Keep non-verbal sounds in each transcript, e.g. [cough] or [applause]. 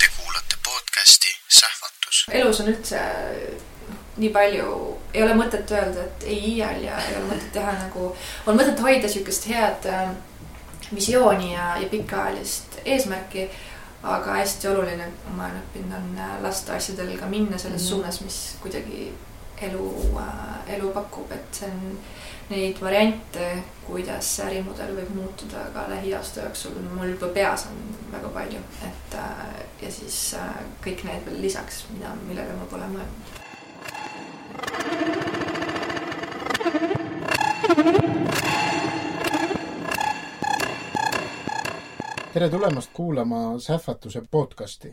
Te kuulate podcasti Sähvatus. elus on üldse nii palju, ei ole mõtet öelda, et ei iial ja ei ole mõtet teha nagu, on mõtet hoida siukest head äh, visiooni ja, ja pikaajalist eesmärki. aga hästi oluline, ma olen õppinud, on äh, lasta asjadel ka minna selles mm -hmm. suunas, mis kuidagi elu äh,, elu pakub, et see on neid variante, kuidas ärimudel võib muutuda ka lähiaasta jooksul, mul juba peas on väga palju, et äh, ja siis äh, kõik need veel lisaks, mida, millele ma pole mõelnud. tere tulemast kuulama Sähvatuse podcasti.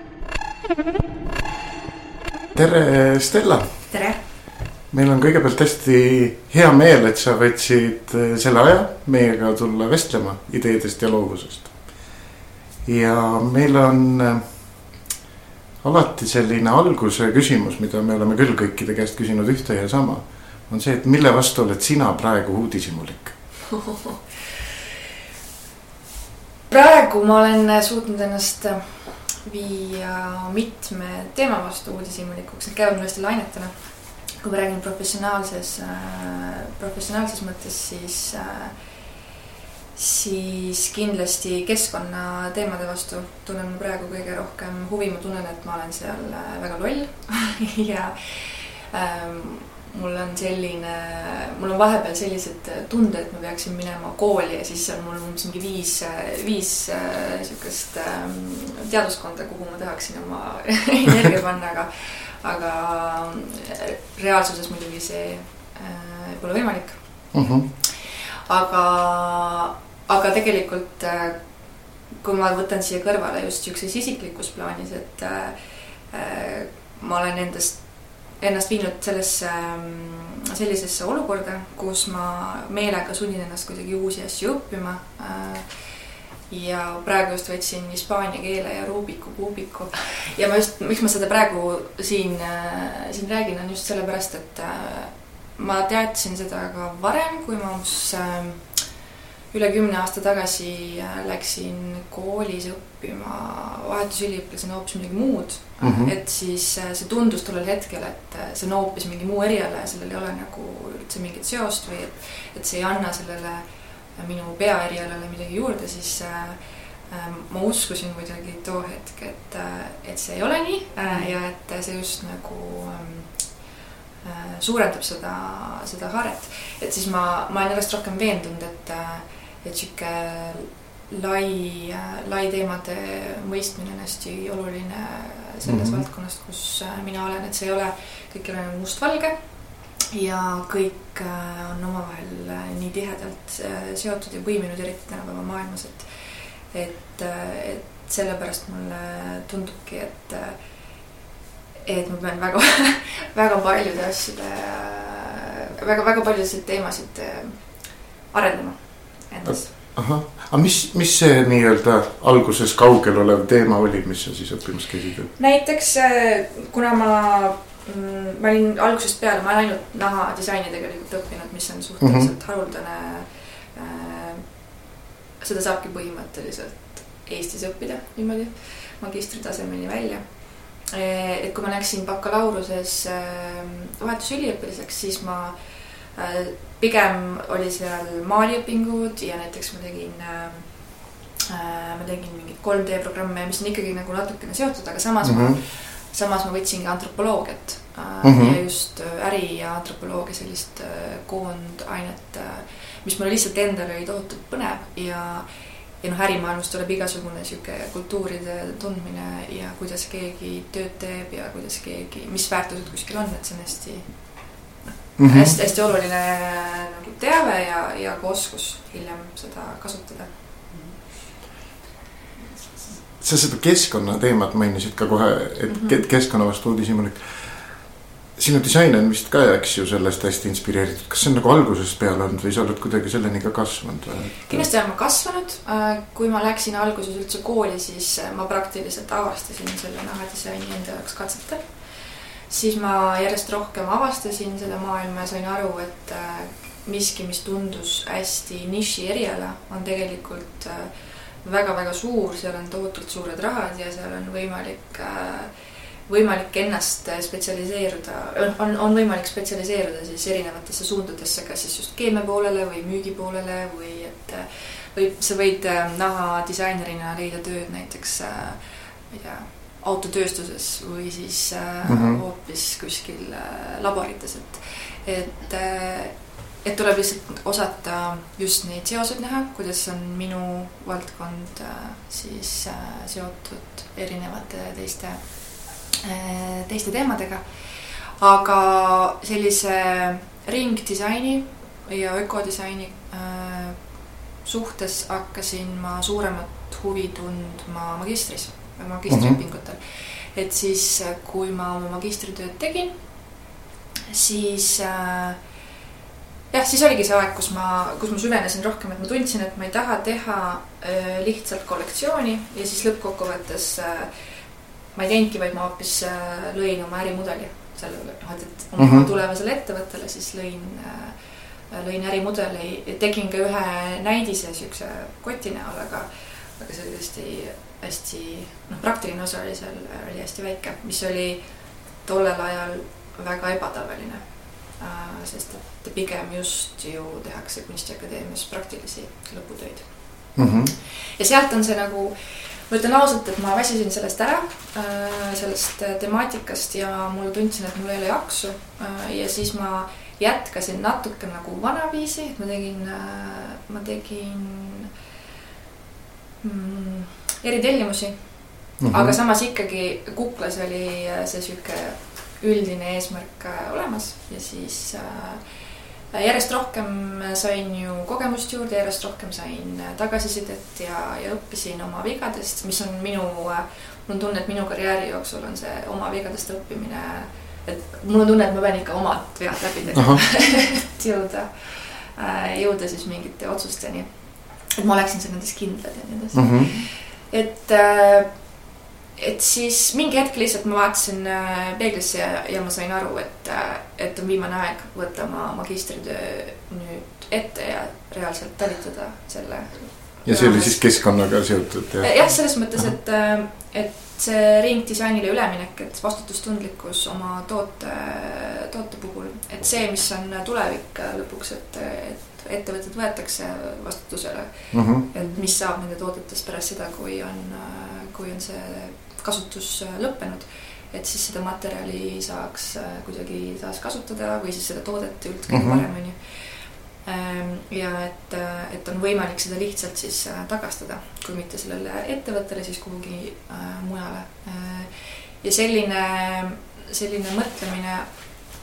Tere, Stella! tere! meil on kõigepealt hästi hea meel, et sa võtsid äh, selle aja meiega tulla vestlema ideedest ja loovusest. ja meil on äh, alati selline alguse küsimus, mida me oleme küll kõikide käest küsinud ühte ja sama. on see, et mille vastu oled sina praegu uudishimulik? [laughs] praegu ma olen suutnud ennast viia mitme teema vastu uudishimulikuks, need käivad mul hästi lainetena. kui ma räägin professionaalses äh,, professionaalses mõttes, siis äh, siis kindlasti keskkonnateemade vastu tunnen ma praegu kõige rohkem huvi, ma tunnen, et ma olen seal äh, väga loll. [laughs] Ja ähm, mul on selline, mul on vahepeal sellised tunded, et ma peaksin minema kooli ja siis on mul umbes mingi viis, viis sihukest ähm, teaduskonda, kuhu ma tahaksin oma [laughs] energia panna, aga, aga reaalsuses muidugi see äh, pole võimalik mm. -hmm. aga, aga tegelikult äh, kui ma võtan siia kõrvale just sihukeses isiklikus plaanis, et äh, ma olen endast ennast viinud sellesse, sellisesse olukorda, kus ma meelega sunnin ennast kuidagi uusi asju õppima. ja praegu just võtsin hispaania keele ja Rubiku kuubiku ja ma just, miks ma seda praegu siin, siin räägin, on just sellepärast, et ma teadsin seda ka varem, kui ma umbes üle kümne aasta tagasi läksin koolis õppima vahetusüliõpilasena hoopis midagi muud mm. -hmm. et siis see tundus tollel hetkel, et see on hoopis mingi muu eriala ja sellel ei ole nagu üldse mingit seost või et, et see ei anna sellele minu peaerialale midagi juurde, siis äh, ma uskusin kuidagi too hetk, et, et see ei ole nii äh, ja et see just nagu äh, suurendab seda, seda haaret. et siis ma, ma olen järjest rohkem veendunud, et et sihuke lai, lai teemade mõistmine on hästi oluline selles mm -hmm. valdkonnas, kus mina olen, et see ei ole, kõik ei ole mustvalge. ja kõik on omavahel nii tihedalt seotud ja põiminud, eriti tänapäeva maailmas, et, et, et sellepärast mulle tundubki, et, et ma pean väga [laughs] väga paljude asjade, väga, väga paljusid teemasid arendama endas. ahah, aga mis, mis see nii-öelda alguses kaugel olev teema oli, mis sa siis õppimas käisid? näiteks kuna ma, ma olin algusest peale, ma olen ainult nahadisaini tegelikult õppinud, mis on suhteliselt mm -hmm. haruldane. seda saabki põhimõtteliselt Eestis õppida niimoodi magistritasemeni välja. et kui ma läksin bakalaureuse vahetusüliõpilaseks, siis ma pigem oli seal maaliõpingud ja näiteks ma tegin äh,, ma tegin mingeid 3D programme, mis on ikkagi nagu natukene seotud, aga samas mm -hmm. ma, samas ma võtsin ka antropoloogiat äh, mm -hmm. ja just äri ja antropoloogia sellist äh, koondainet äh,, mis mulle lihtsalt endale oli tohutult põnev ja ja noh, ärimaailmast tuleb igasugune sihuke kultuuride tundmine ja kuidas keegi tööd teeb ja kuidas keegi, mis väärtused kuskil on, et see on hästi mm -hmm. hästi, hästi oluline nagu teave ja, ja ka oskus hiljem seda kasutada. sa seda keskkonnateemat mainisid ka kohe, et mm -hmm. keskkonna vastu uudishimulik. sinu disain on vist ka, eks ju, sellest hästi inspireeritud, kas see on nagu algusest peale olnud või sa oled kuidagi selleni ka kasvanud või? kindlasti olen ma kasvanud, äh, kui ma läksin alguses üldse kooli, siis äh, ma praktiliselt avastasin selle nahadisaini enda jaoks katsetel. Siis ma järjest rohkem avastasin seda maailma ja sain aru, et äh, miski, mis tundus hästi niši eriala, on tegelikult väga-väga suur, seal on tohutult suured rahad ja seal on võimalik äh, võimalik ennast spetsialiseeruda, on, on võimalik spetsialiseeruda siis erinevatesse suundadesse, kas siis just keemia poolele või müügi poolele või et või sa võid äh, naha-disainerina leida tööd näiteks äh, ma ei tea, autotööstuses või siis mm -hmm. hoopis kuskil laborites, et, et et tuleb lihtsalt osata just neid seoseid näha, kuidas on minu valdkond siis seotud erinevate teiste Äh, teiste teemadega. aga sellise ringdisaini ja ökodisaini äh, suhtes hakkasin ma suuremat huvi tundma magistris, magistriõpingutel mm. -hmm. et siis, kui ma oma magistritööd tegin, siis äh, jah, siis oligi see aeg, kus ma, kus ma süvenesin rohkem, et ma tundsin, et ma ei taha teha äh, lihtsalt kollektsiooni ja siis lõppkokkuvõttes äh, ma ei teinudki, vaid ma hoopis äh, lõin oma ärimudeli sellele, noh, et, et oma mm -hmm. tulevasele ettevõttele siis lõin, äh, lõin ärimudeli, tegin ka ühe näidise siukse koti näol, aga, aga see oli tõesti hästi, noh, praktiline osa oli seal, oli hästi väike, mis oli tollel ajal väga ebatavaline. Sest et pigem just ju tehakse Kunstiakadeemias praktilisi lõputöid mm. -hmm. ja sealt on see nagu ma ütlen ausalt, et ma väsisin sellest ära, sellest temaatikast ja mulle tundsin, et mul ei ole jaksu. Ja siis ma jätkasin natuke nagu vanaviisi, et ma tegin, ma tegin mm, eritellimusi mm. -hmm. aga samas ikkagi kuklas oli see sihuke üldine eesmärk olemas ja siis äh, järjest rohkem sain ju kogemust juurde, järjest rohkem sain tagasisidet ja, ja õppisin oma vigadest, mis on minu, mul on tunne, et minu karjääri jooksul on see oma vigadest õppimine, et mul on tunne, et ma pean ikka omad vead läbi tegema [laughs] et jõuda, jõuda siis mingite otsusteni. et ma oleksin seal nendes kindlad ja nii edasi mm. -hmm. Et et siis mingi hetk lihtsalt ma vaatasin äh, peeglisse ja, ja ma sain aru, et, äh, et on viimane aeg võtta oma magistritöö nüüd ette ja reaalselt talitada selle. ja see oli siis keskkonnaga seotud? jah, selles mõttes, et, äh, et see ringdisainile üleminek, et vastutustundlikkus oma toote, toote puhul, et see, mis on tulevik lõpuks, et, et ettevõtted võetakse vastutusele mm. -hmm. et mis saab nende toodetest pärast seda, kui on, kui on see kasutus äh, lõppenud, et siis seda materjali saaks äh, kuidagi taaskasutada või siis seda toodet üldse mm -hmm. paremini. Ähm, ja et, äh, et on võimalik seda lihtsalt siis tagastada, kui mitte sellele ettevõttele, siis kuhugi mujale. ja selline, selline mõtlemine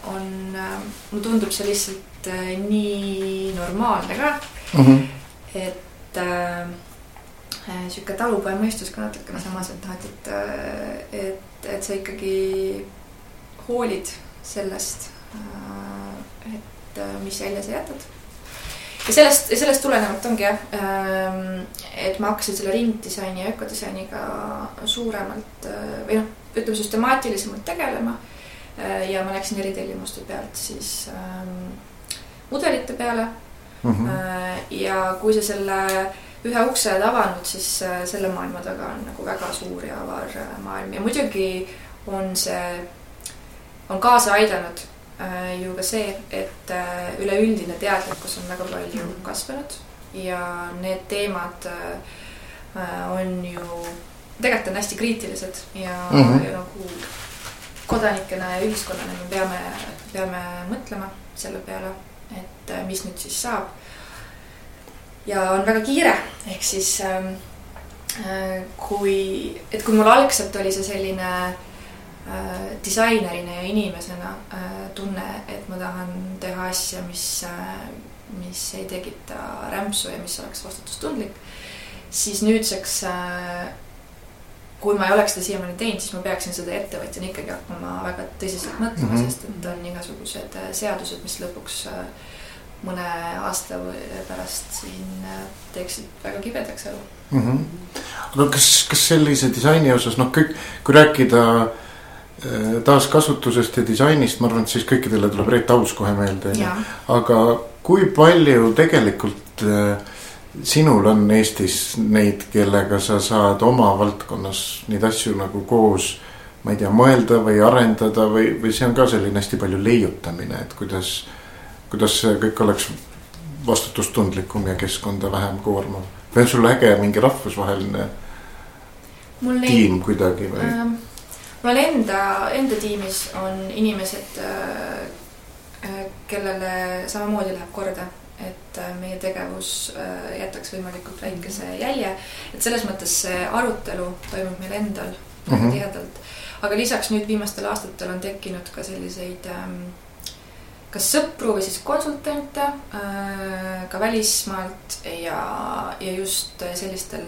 on, mulle tundub see lihtsalt nii normaalne ka mm, -hmm. et äh, Äh, sihuke talupoja mõistus ka natukene samas, et noh, et, et, äh, et, et sa ikkagi hoolid sellest, äh, et mis jälje sa jätad. ja sellest, sellest tulenevalt ongi jah, ähm, et ma hakkasin selle ringdisaini ja ökodisainiga suuremalt või noh, ütleme süstemaatilisemalt tegelema. ja ma läksin eritellimuste pealt siis ähm, mudelite peale mm. -hmm. ja kui sa selle ühe ukse oled avanud, siis äh, selle maailma taga on nagu väga suur ja avar maailm ja muidugi on see, on kaasa aidanud äh, ju ka see, et üleüldine teadlikkus on väga palju mhm. kasvanud ja need teemad on ju, tegelikult on hästi kriitilised ja mm, -hmm. ja nagu kodanikena ja ühiskonnana me peame, peame mõtlema selle peale, et mis nüüd siis saab ja on väga kiire, ehk siis ähm, äh, kui, et kui mul algselt oli see selline äh, disainerina ja inimesena äh, tunne, et ma tahan teha asja, mis äh,, mis ei tekita rämpsu ja mis oleks vastutustundlik, siis nüüdseks äh, kui ma ei oleks seda siiamaani teinud, siis ma peaksin seda ettevõtjana ikkagi hakkama väga tõsiselt mõtlema mm, -hmm. sest et on igasugused äh, seadused, mis lõpuks äh, mõne aasta pärast siin äh, teeksid väga kibedaks elu mm. -hmm. aga kas, kas sellise disaini osas noh, kõik, kui rääkida taaskasutusest ja disainist, ma arvan, et siis kõikidele tuleb Reet Aus kohe meelde. aga kui palju tegelikult äh, sinul on Eestis neid, kellega sa saad oma valdkonnas neid asju nagu koos, ma ei tea, mõelda või arendada või, või see on ka selline hästi palju leiutamine, et kuidas, kuidas see kõik oleks vastutustundlikum ja keskkonda vähem koormav või on sul äge mingi rahvusvaheline mul tiim kuidagi või ähm,? mul enda, enda tiimis on inimesed äh, äh kellele samamoodi läheb korda et äh, meie tegevus äh, jätaks võimalikult väikese jälje. et selles mõttes see arutelu toimub meil endal väga mm -hmm. tihedalt. aga lisaks nüüd viimastel aastatel on tekkinud ka selliseid ähm, kas sõpru või siis konsultante äh, ka välismaalt ja, ja just sellistel,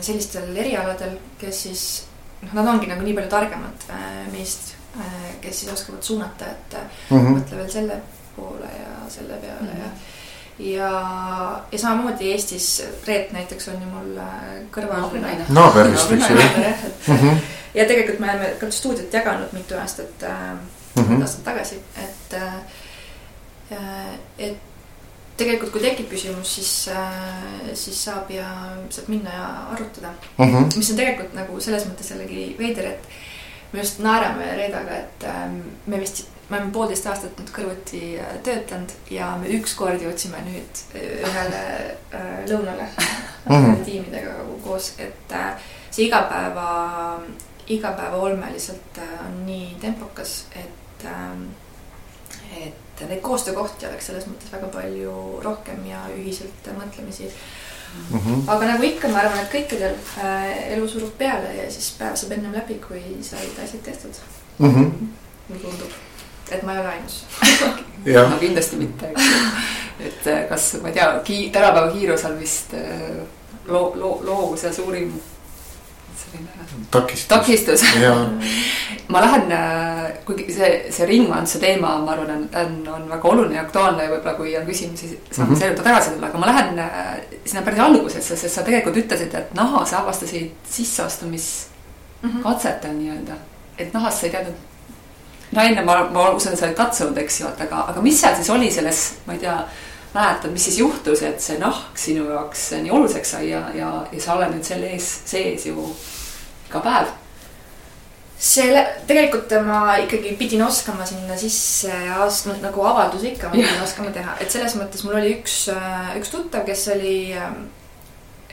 sellistel erialadel, kes siis noh, nad ongi nagu nii palju targemad meist, kes siis oskavad suunata, et mm -hmm. mõtle veel selle poole ja selle peale mm -hmm. ja ja, ja samamoodi Eestis Reet näiteks on ju mul äh, kõrval. naaberist, eks ju. -hmm. ja tegelikult me oleme ka stuudiot jaganud mitu aastat äh,, mm -hmm. aastat tagasi, et äh,, et tegelikult, kui tekib küsimus, siis äh,, siis saab ja saab minna ja arutada mm. -hmm. mis on tegelikult nagu selles mõttes jällegi veider, et me just naerame Reedaga, et äh, me vist me oleme poolteist aastat nüüd kõrvuti äh, töötanud ja me ükskord jõudsime nüüd ühele lõunale mm -hmm. [laughs] tiimidega koos, et see igapäeva, igapäevaolme lihtsalt äh, on nii tempokas, et äh,, et neid koostöökohti oleks selles mõttes väga palju rohkem ja ühiselt mõtlemisi Mm -hmm. aga nagu ikka, ma arvan, et kõikidel äh, elu surub peale ja siis päev saab ennem läbi, kui said asjad tehtud mm. -hmm. mulle tundub et ma ei ole ainus no kindlasti mitte, eks ju. et äh, kas, ma ei tea, tänapäeva kiirus on vist äh, loo-, loo-, loovuse suurim selline takistus, takistus. ma lähen, äh, kuigi see, see ringmajanduse teema, ma arvan, on, on, väga oluline ja aktuaalne ja võib-olla kui on küsimusi, saame mm -hmm. selle juurde tagasi tulla, aga ma lähen sinna päris algusesse, sest sa tegelikult ütlesid, et nahas avastasid sisseastumiskatsetel mm -hmm. nii-öelda. et nahas sa ei teadnud no enne ma, ma usun, sa oled katsunud, eks ju, et aga, aga mis seal siis oli selles, ma ei tea, mäletad, mis siis juhtus, et see nahk sinu jaoks nii oluliseks sai ja, ja, ja sa oled nüüd selle ees sees ju iga päev. See tegelikult ma ikkagi pidin oskama sinna sisse astma nagu avaldusi ikka ma pidin oskama teha, et selles mõttes mul oli üks, üks tuttav, kes oli ähm,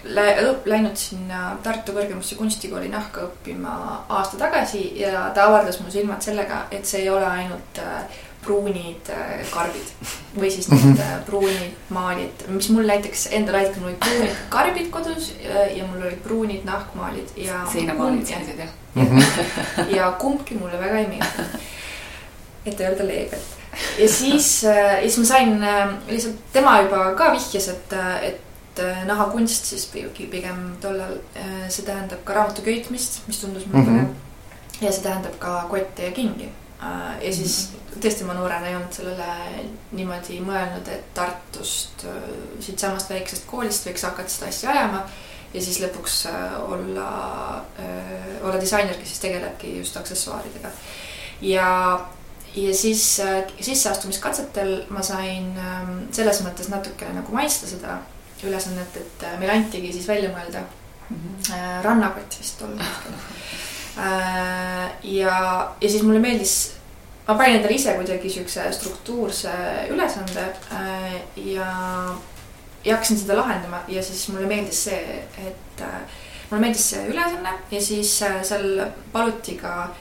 läinud sinna Tartu Kõrgemasse Kunstikooli nahka õppima aasta tagasi ja ta avardas mu silmad sellega, et see ei ole ainult äh, pruunid äh, karbid [laughs] või siis need mhm. äh, pruunid maalid, mis mul näiteks endal aitasid, mul olid pruunid karbid kodus ja mul olid pruunid nahkmaalid ja. seinamaalid sellised jah. [laughs] ja kumbki mulle väga ei meeldinud. et öelda leebelt. ja siis, ja siis ma sain lihtsalt, tema juba ka vihjas, et, et äh, nahakunst siis pigem tollal, äh, see tähendab ka raamatu köitmist, mis tundus mulle põnev mm -hmm.. ja see tähendab ka kotte ja kingi. Äh, ja siis tõesti ma noorena ei olnud sellele niimoodi mõelnud, et Tartust, siitsamast väiksest koolist võiks hakata seda asja ajama ja siis lõpuks olla, olla disainer, kes siis tegelebki just aksessuaaridega. ja, ja siis sisseastumiskatsetel ma sain ähm, selles mõttes natukene nagu maitsta seda ülesannet, et äh, meile antigi siis välja mõelda mm -hmm. rannakott vist tol hetkel. [laughs] Äh, ja, ja siis mulle meeldis, ma panin endale ise kuidagi siukse struktuurse ülesande ja, ja hakkasin seda lahendama ja siis mulle meeldis see, et mulle meeldis see ülesanne ja siis seal paluti ka äh,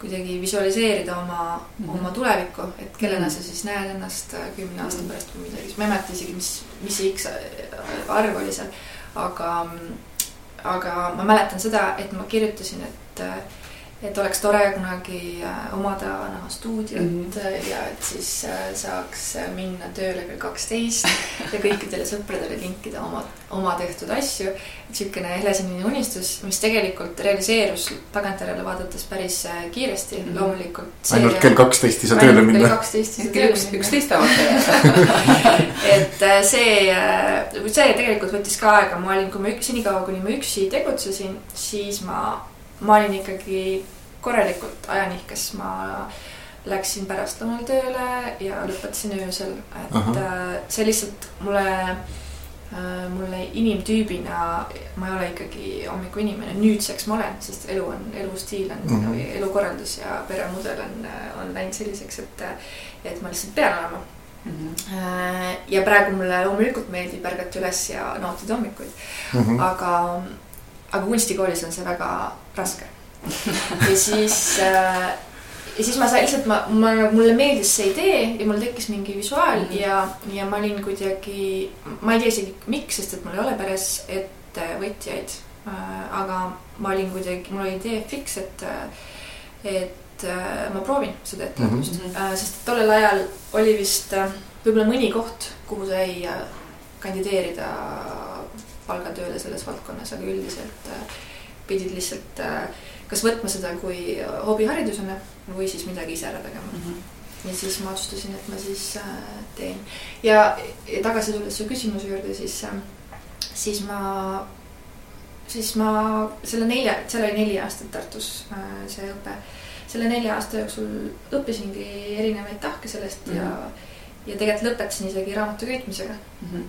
kuidagi visualiseerida oma mm, -hmm. oma tulevikku, et kellena mm -hmm. sa siis näed ennast äh, kümne aasta mhm. pärast või midagi, siis ma ei mäleta isegi, mis, mis see X arv oli seal. aga, aga ma mäletan seda, et ma kirjutasin, et, et oleks tore kunagi äh, omada nahastuudiot mm Mhm. -hmm. ja et siis äh, saaks äh, minna tööle kell kaksteist [laughs] ja kõikidele sõpradele kinkida oma, oma tehtud asju. niisugune helesinine unistus, mis tegelikult realiseerus tagantjärele vaadates päris kiiresti mm. -hmm. loomulikult. ainult kell kaksteist ei saa tööle minna. kaksteist ei saa kell tööle minna. üksteist päeval. [laughs] et see, see tegelikult võttis ka aega, ma olin, kui ma ük- senikaua, kuni ma üksi tegutsesin, siis ma, ma olin ikkagi korralikult ajanihkes, ma läksin pärastlõunal tööle ja lõpetasin öösel, et Ahah. äh, see lihtsalt mulle, mulle inimtüübina, ma ei ole ikkagi hommikuinimene, nüüdseks ma olen, sest elu on, elustiil on mm. -hmm. elukorraldus ja peremudel on, on läinud selliseks, et, et ma lihtsalt pean olema Äh, ja praegu mulle loomulikult meeldib ärgata üles ja nautida hommikuid, Mhm. aga, aga kunstikoolis on see väga raske. ja siis äh, ja siis ma sain lihtsalt, ma, ma, mulle meeldis see idee ja mul tekkis mingi visuaal Mhm. ja, ja ma olin kuidagi, ma ei tea isegi miks, sest et mul ei ole peres ettevõtjaid. aga ma olin kuidagi, mul oli idee fiks, et, et äh, ma proovin seda ettevõtlust mm, Mhm. -hmm. sest tollel ajal oli vist äh, võib-olla mõni koht, kuhu sai äh, kandideerida palgatööle selles valdkonnas, aga üldiselt äh, pidid lihtsalt äh, kas võtma seda kui hobiharidusena või siis midagi ise ära tegema. Mhm. ja siis ma otsustasin, et ma siis äh, teen ja, ja tagasi tulles su küsimuse juurde, siis äh,, siis ma, siis ma selle nelja, seal oli neli aastat Tartus äh, see õpe. selle nelja aasta jooksul õppisingi erinevaid tahke sellest mm -hmm. ja, ja tegelikult lõpetasin isegi raamatu köitmisega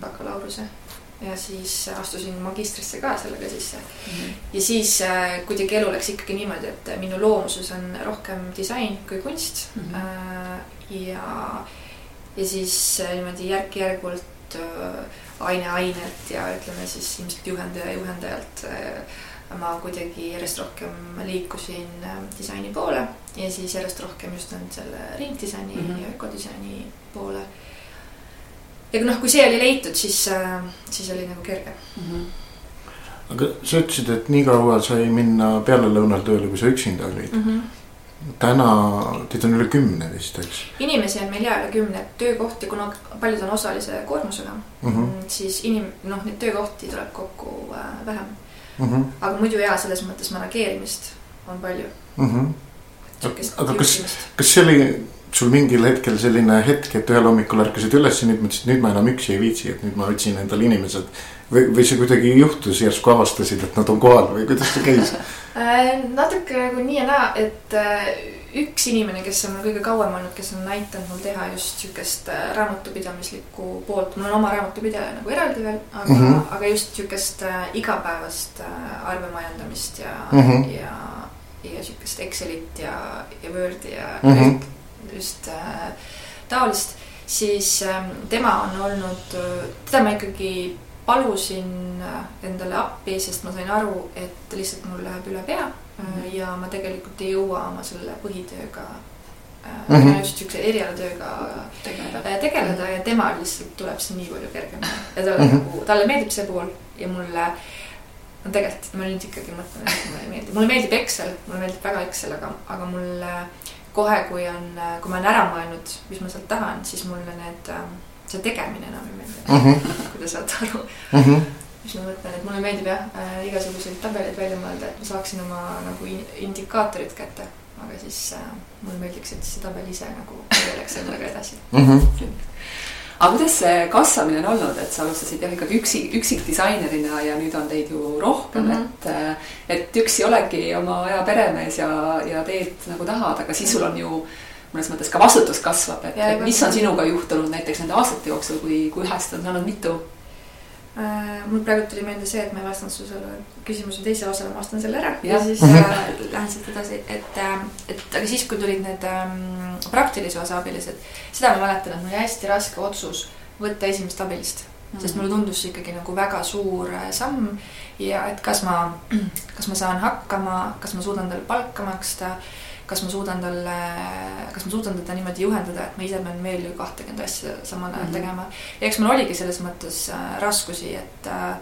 bakalaureuse ja siis astusin magistrisse ka sellega sisse. ja siis äh, kuidagi elu läks ikkagi niimoodi, et minu loomuses on rohkem disain kui kunst mm. -hmm. ja, ja siis äh, niimoodi järk-järgult äh, aine ainelt ja ütleme siis ilmselt juhendaja juhendajalt äh, ma kuidagi järjest rohkem liikusin äh, disaini poole ja siis järjest rohkem just nüüd selle ringdisaini mm. -hmm. ja ökodisaini poole. Ja noh, kui see oli leitud, siis, siis oli nagu kerge. aga sa ütlesid, et nii kaua sai minna pealelõunal tööle, kui sa üksinda olid. Mm -hmm. täna teid on üle kümne vist, eks inimesi on meil ja üle kümne, töökohti, kuna paljud on osalise koormusega mm. mm, -hmm. -hmm. siis inim-, noh, neid töökohti tuleb kokku äh, vähem. Mm -hmm. aga muidu jaa, selles mõttes manageerimist on palju. Mm -hmm. aga kas, kas see oli sul mingil hetkel selline hetk, et ühel hommikul ärkasid üles ja nüüd mõtlesid, nüüd ma enam üksi ei viitsi, et nüüd ma otsin endale inimesed. või, või see kuidagi juhtus, järsku avastasid, et nad on kohal või kuidas see käis? [laughs] Äh, natuke nagu nii ja naa, et äh, üks inimene, kes on mul kõige kauem olnud, kes on aidanud mul teha just sihukest äh, raamatupidamislikku poolt, mul on oma raamatupidaja nagu eraldi veel, aga mm. -hmm. aga just sihukest igapäevast arvemajandamist ja mm. -hmm. ja, ja sihukest Excelit ja, ja Wordi ja mm. -hmm. Just äh, taolist, siis äh, tema on olnud, teda ma ikkagi palusin äh, endale appi, sest ma sain aru, et lihtsalt mul läheb üle pea mm. -hmm. ja ma tegelikult ei jõua oma selle põhitööga mm, -hmm. just siukse erialatööga tegeleda. äh, tegeleda ja temal lihtsalt tuleb see nii palju kergemini ja talle Mhm. nagu, talle meeldib see pool ja mulle no tegelikult ma nüüd ikkagi mõtlen, et mulle ei meeldi, mulle meeldib Excel, mulle meeldib väga Excel, aga, aga mulle kohe, kui on, kui ma olen ära mõelnud, mis ma sealt tahan, siis mulle need, see tegemine enam ei meeldi Mm -hmm. [laughs] kui te saate aru, Mm -hmm. mis ma mõtlen, et mulle meeldib jah äh, igasuguseid tabeleid välja mõelda, et ma saaksin oma nagu in, indikaatorid kätte. aga siis äh, mulle meeldiks, et see tabel ise nagu tegeleks endaga edasi. Mm -hmm. Aga kuidas see kasvamine on olnud, et sa alustasid jah ikkagi üksi, üksikdisainerina ja nüüd on teid ju rohkem mm. -hmm. et, et üksi oledki oma aja peremees ja, ja teed nagu tahad, aga siis sul on ju mõnes mõttes ka vastutus kasvab, et, et mis on sinuga juhtunud näiteks nende aastate jooksul, kui, kui ühest on saanud mitu mul praegu tuli meelde see, et ma ei vastanud su selle küsimuse teise osale, ma vastan selle ära. Ja, ja siis Mhm. äh, lähen siit edasi, et äh,, et aga siis, kui tulid need ähm, praktilise osa abilised, seda ma mäletan, et mul oli hästi raske otsus võtta esimest abilist. Mm, -hmm. sest mulle tundus see ikkagi nagu väga suur äh, samm. Ja et kas ma, [clears throat] kas ma saan hakkama, kas ma suudan talle palka maksta, kas ma suudan talle, kas ma suudan teda niimoodi juhendada, et ma ise pean veel ju kahtekümmet asja samal ajal mm Mhm. -hmm. tegema. ja eks mul oligi selles mõttes äh, raskusi, et äh,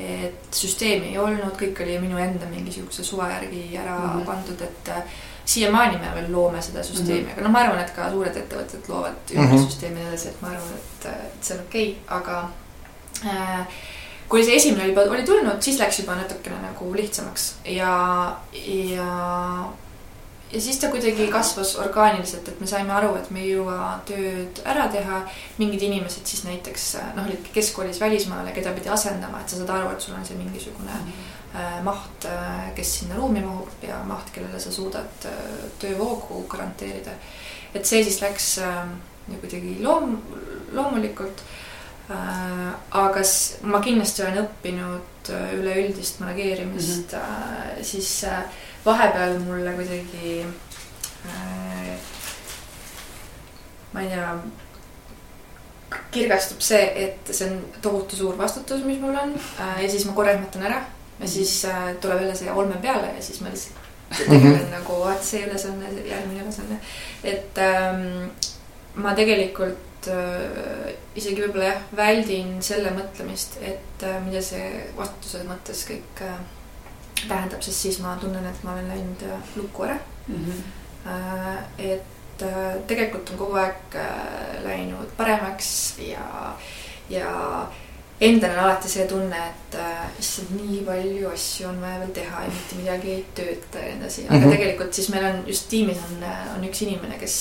et süsteemi ei olnud, kõik oli minu enda mingisuguse suva järgi ära mm -hmm. pandud, et äh, siiamaani me veel loome seda süsteemi mm, -hmm. aga noh, ma arvan, et ka suured ettevõtted loovad ümber mm -hmm. edasi, et ma arvan, et, et see on okei okay,, aga äh, kui see esimene juba oli tulnud, siis läks juba natukene nagu lihtsamaks ja, ja ja siis ta kuidagi kasvas orgaaniliselt, et me saime aru, et me ei jõua tööd ära teha. mingid inimesed siis näiteks noh, olid keskkoolis välismaale, keda pidi asendama, et sa saad aru, et sul on see mingisugune mm -hmm. maht, äh, kes sinna ruumi mahub ja maht, kellele sa suudad äh, töövoogu garanteerida. et see siis läks äh, kuidagi loom-, loomulikult äh,. aga ma kindlasti olen õppinud üleüldist manageerimist mm, -hmm. siis äh, vahepeal mulle kuidagi äh, ma ei tea, kirgastub see, et see on tohutu suur vastutus, mis mul on äh, ja siis ma korraks mõtlen ära ja siis äh, tuleb jälle see olme peale ja siis ma lihtsalt tegelen mm -hmm. nagu, vaat see ülesanne, järgmine ülesanne. et ähm, ma tegelikult äh, isegi võib-olla jah, väldin selle mõtlemist, et äh, mida see vastutuse mõttes kõik äh, tähendab, sest siis ma tunnen, et ma olen läinud äh, lukku ära mm. -hmm. et äh, tegelikult on kogu aeg läinud paremaks ja, ja endal on alati see tunne, et issand, nii palju asju on vaja veel teha ja mitte midagi ei tööta ja nii edasi, aga mm -hmm. tegelikult siis meil on just tiimis on, on üks inimene, kes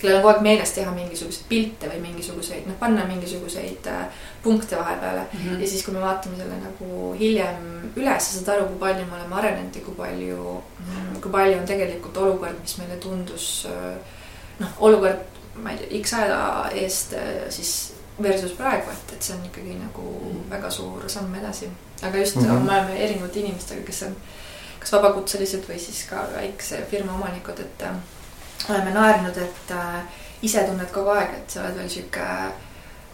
kellel on kogu aeg meeles teha mingisuguseid pilte või mingisuguseid, noh, panna mingisuguseid äh, punkte vahepeale mm. -hmm. ja siis, kui me vaatame selle nagu hiljem üles, sa saad aru, kui palju me oleme arenenud ja kui palju, mm, kui palju on tegelikult olukord, mis meile tundus äh, noh, olukord, ma ei tea, X aja eest äh, siis versus praegu, et, et see on ikkagi nagu mm väga suur samm edasi. aga just mm, -hmm. me oleme erinevate inimestega, kes on kas vabakutselised või siis ka väikse firma omanikud, et oleme naernud, et äh, ise tunned kogu aeg, et sa oled veel sihuke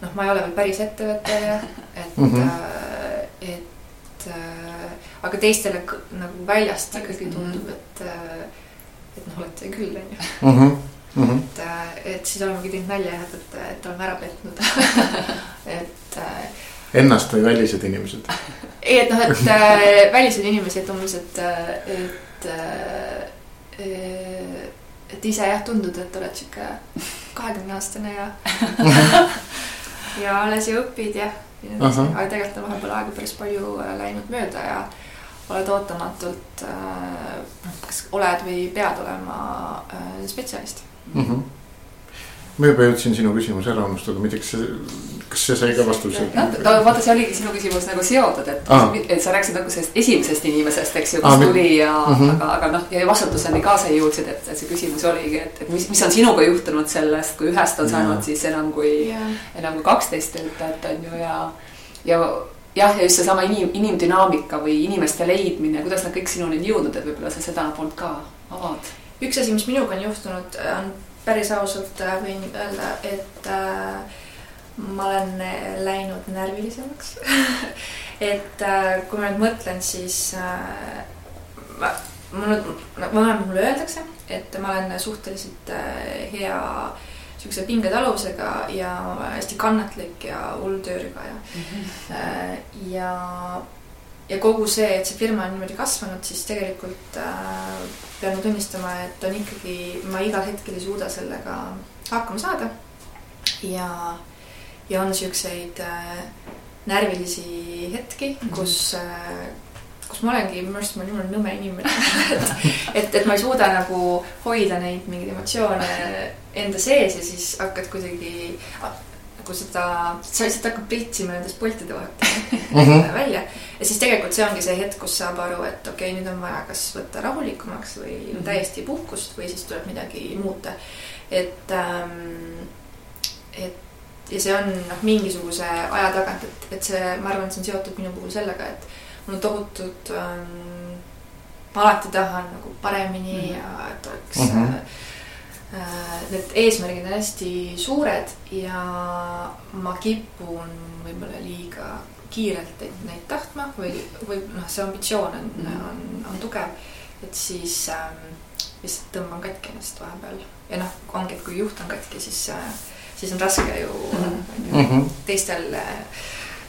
noh, ma ei ole veel päris ettevõtteja, et mm, -hmm. et äh, aga teistele nagu väljast ikkagi tundub, et äh, et noh, olete küll, onju. Mhm. Mhm. et, äh, et siis olemegi teinud nalja jah, et, et, et oleme ära petnud [laughs] et äh, Ennast või välised inimesed? [laughs] ei, et noh, et äh, välised inimesed umbes, et, et äh, et ise jah, tundud, et oled sihuke kahekümne aastane ja [laughs] ja alles ju õpid ja, ja nii edasi, aga tegelikult on vahepeal aega päris palju äh, läinud mööda ja oled ootamatult äh,, kas oled või pead olema äh, spetsialist mm. -hmm ma juba jõudsin sinu küsimuse ära unustada, ma ei tea, kas see, kas see sai ka vastuse? no vaata, see oligi sinu küsimus nagu seotud, et ah., et sa rääkisid nagu sellest esimesest inimesest, eks ju, kes ah, tuli ja mm, -hmm. aga, aga noh, ja vastuseni ka sa jõudsid, et, et see küsimus oligi, et, et mis, mis on sinuga juhtunud sellest, kui ühest on saanud ja. siis enam kui yeah., enam kui kaksteist töötajat on ju ja, ja jah, ja just seesama inim, inimdünaamika või inimeste leidmine, kuidas nad kõik sinuni on jõudnud, et võib-olla sa seda poolt ka avad? Üks asi, mis minuga on juhtunud, on päris ausalt äh, võin öelda, et äh, ma olen läinud närvilisemaks [laughs] et äh, kui ma nüüd mõtlen, siis äh, ma, mul, vähemalt mulle öeldakse, et ma olen suhteliselt äh, hea siukse pingetaluvusega ja hästi kannatlik ja hull töörügaja mm. -hmm. Äh, ja ja kogu see, et see firma on niimoodi kasvanud, siis tegelikult äh, pean tunnistama, et on ikkagi, ma igal hetkel ei suuda sellega hakkama saada. ja, ja on siukseid äh, närvilisi hetki mm, -hmm. kus äh, kus ma olengi, minu arust ma olen jumala nõme inimene [laughs] et, et, et ma ei suuda nagu hoida neid mingeid emotsioone enda sees ja siis hakkad kuidagi nagu seda, sa lihtsalt hakkad pritsima nendest pultide vahelt mm -hmm. [laughs] välja. ja siis tegelikult see ongi see hetk, kus saab aru, et okei okay,, nüüd on vaja kas võtta rahulikumaks või mm -hmm. täiesti puhkust või siis tuleb midagi muuta. et ähm,, et ja see on noh, mingisuguse aja tagant, et, et see, ma arvan, et see on seotud minu puhul sellega, et mul on tohutud ähm,, ma alati tahan nagu paremini mm -hmm. ja et oleks mm. -hmm need eesmärgid on hästi suured ja ma kipun võib-olla liiga kiirelt neid tahtma või, või noh, see ambitsioon on mm, -hmm. on, on tugev. et siis ähm, lihtsalt tõmban katki ennast vahepeal ja noh, ongi, et kui juht on katki, siis äh,, siis on raske ju mm -hmm. teistel äh,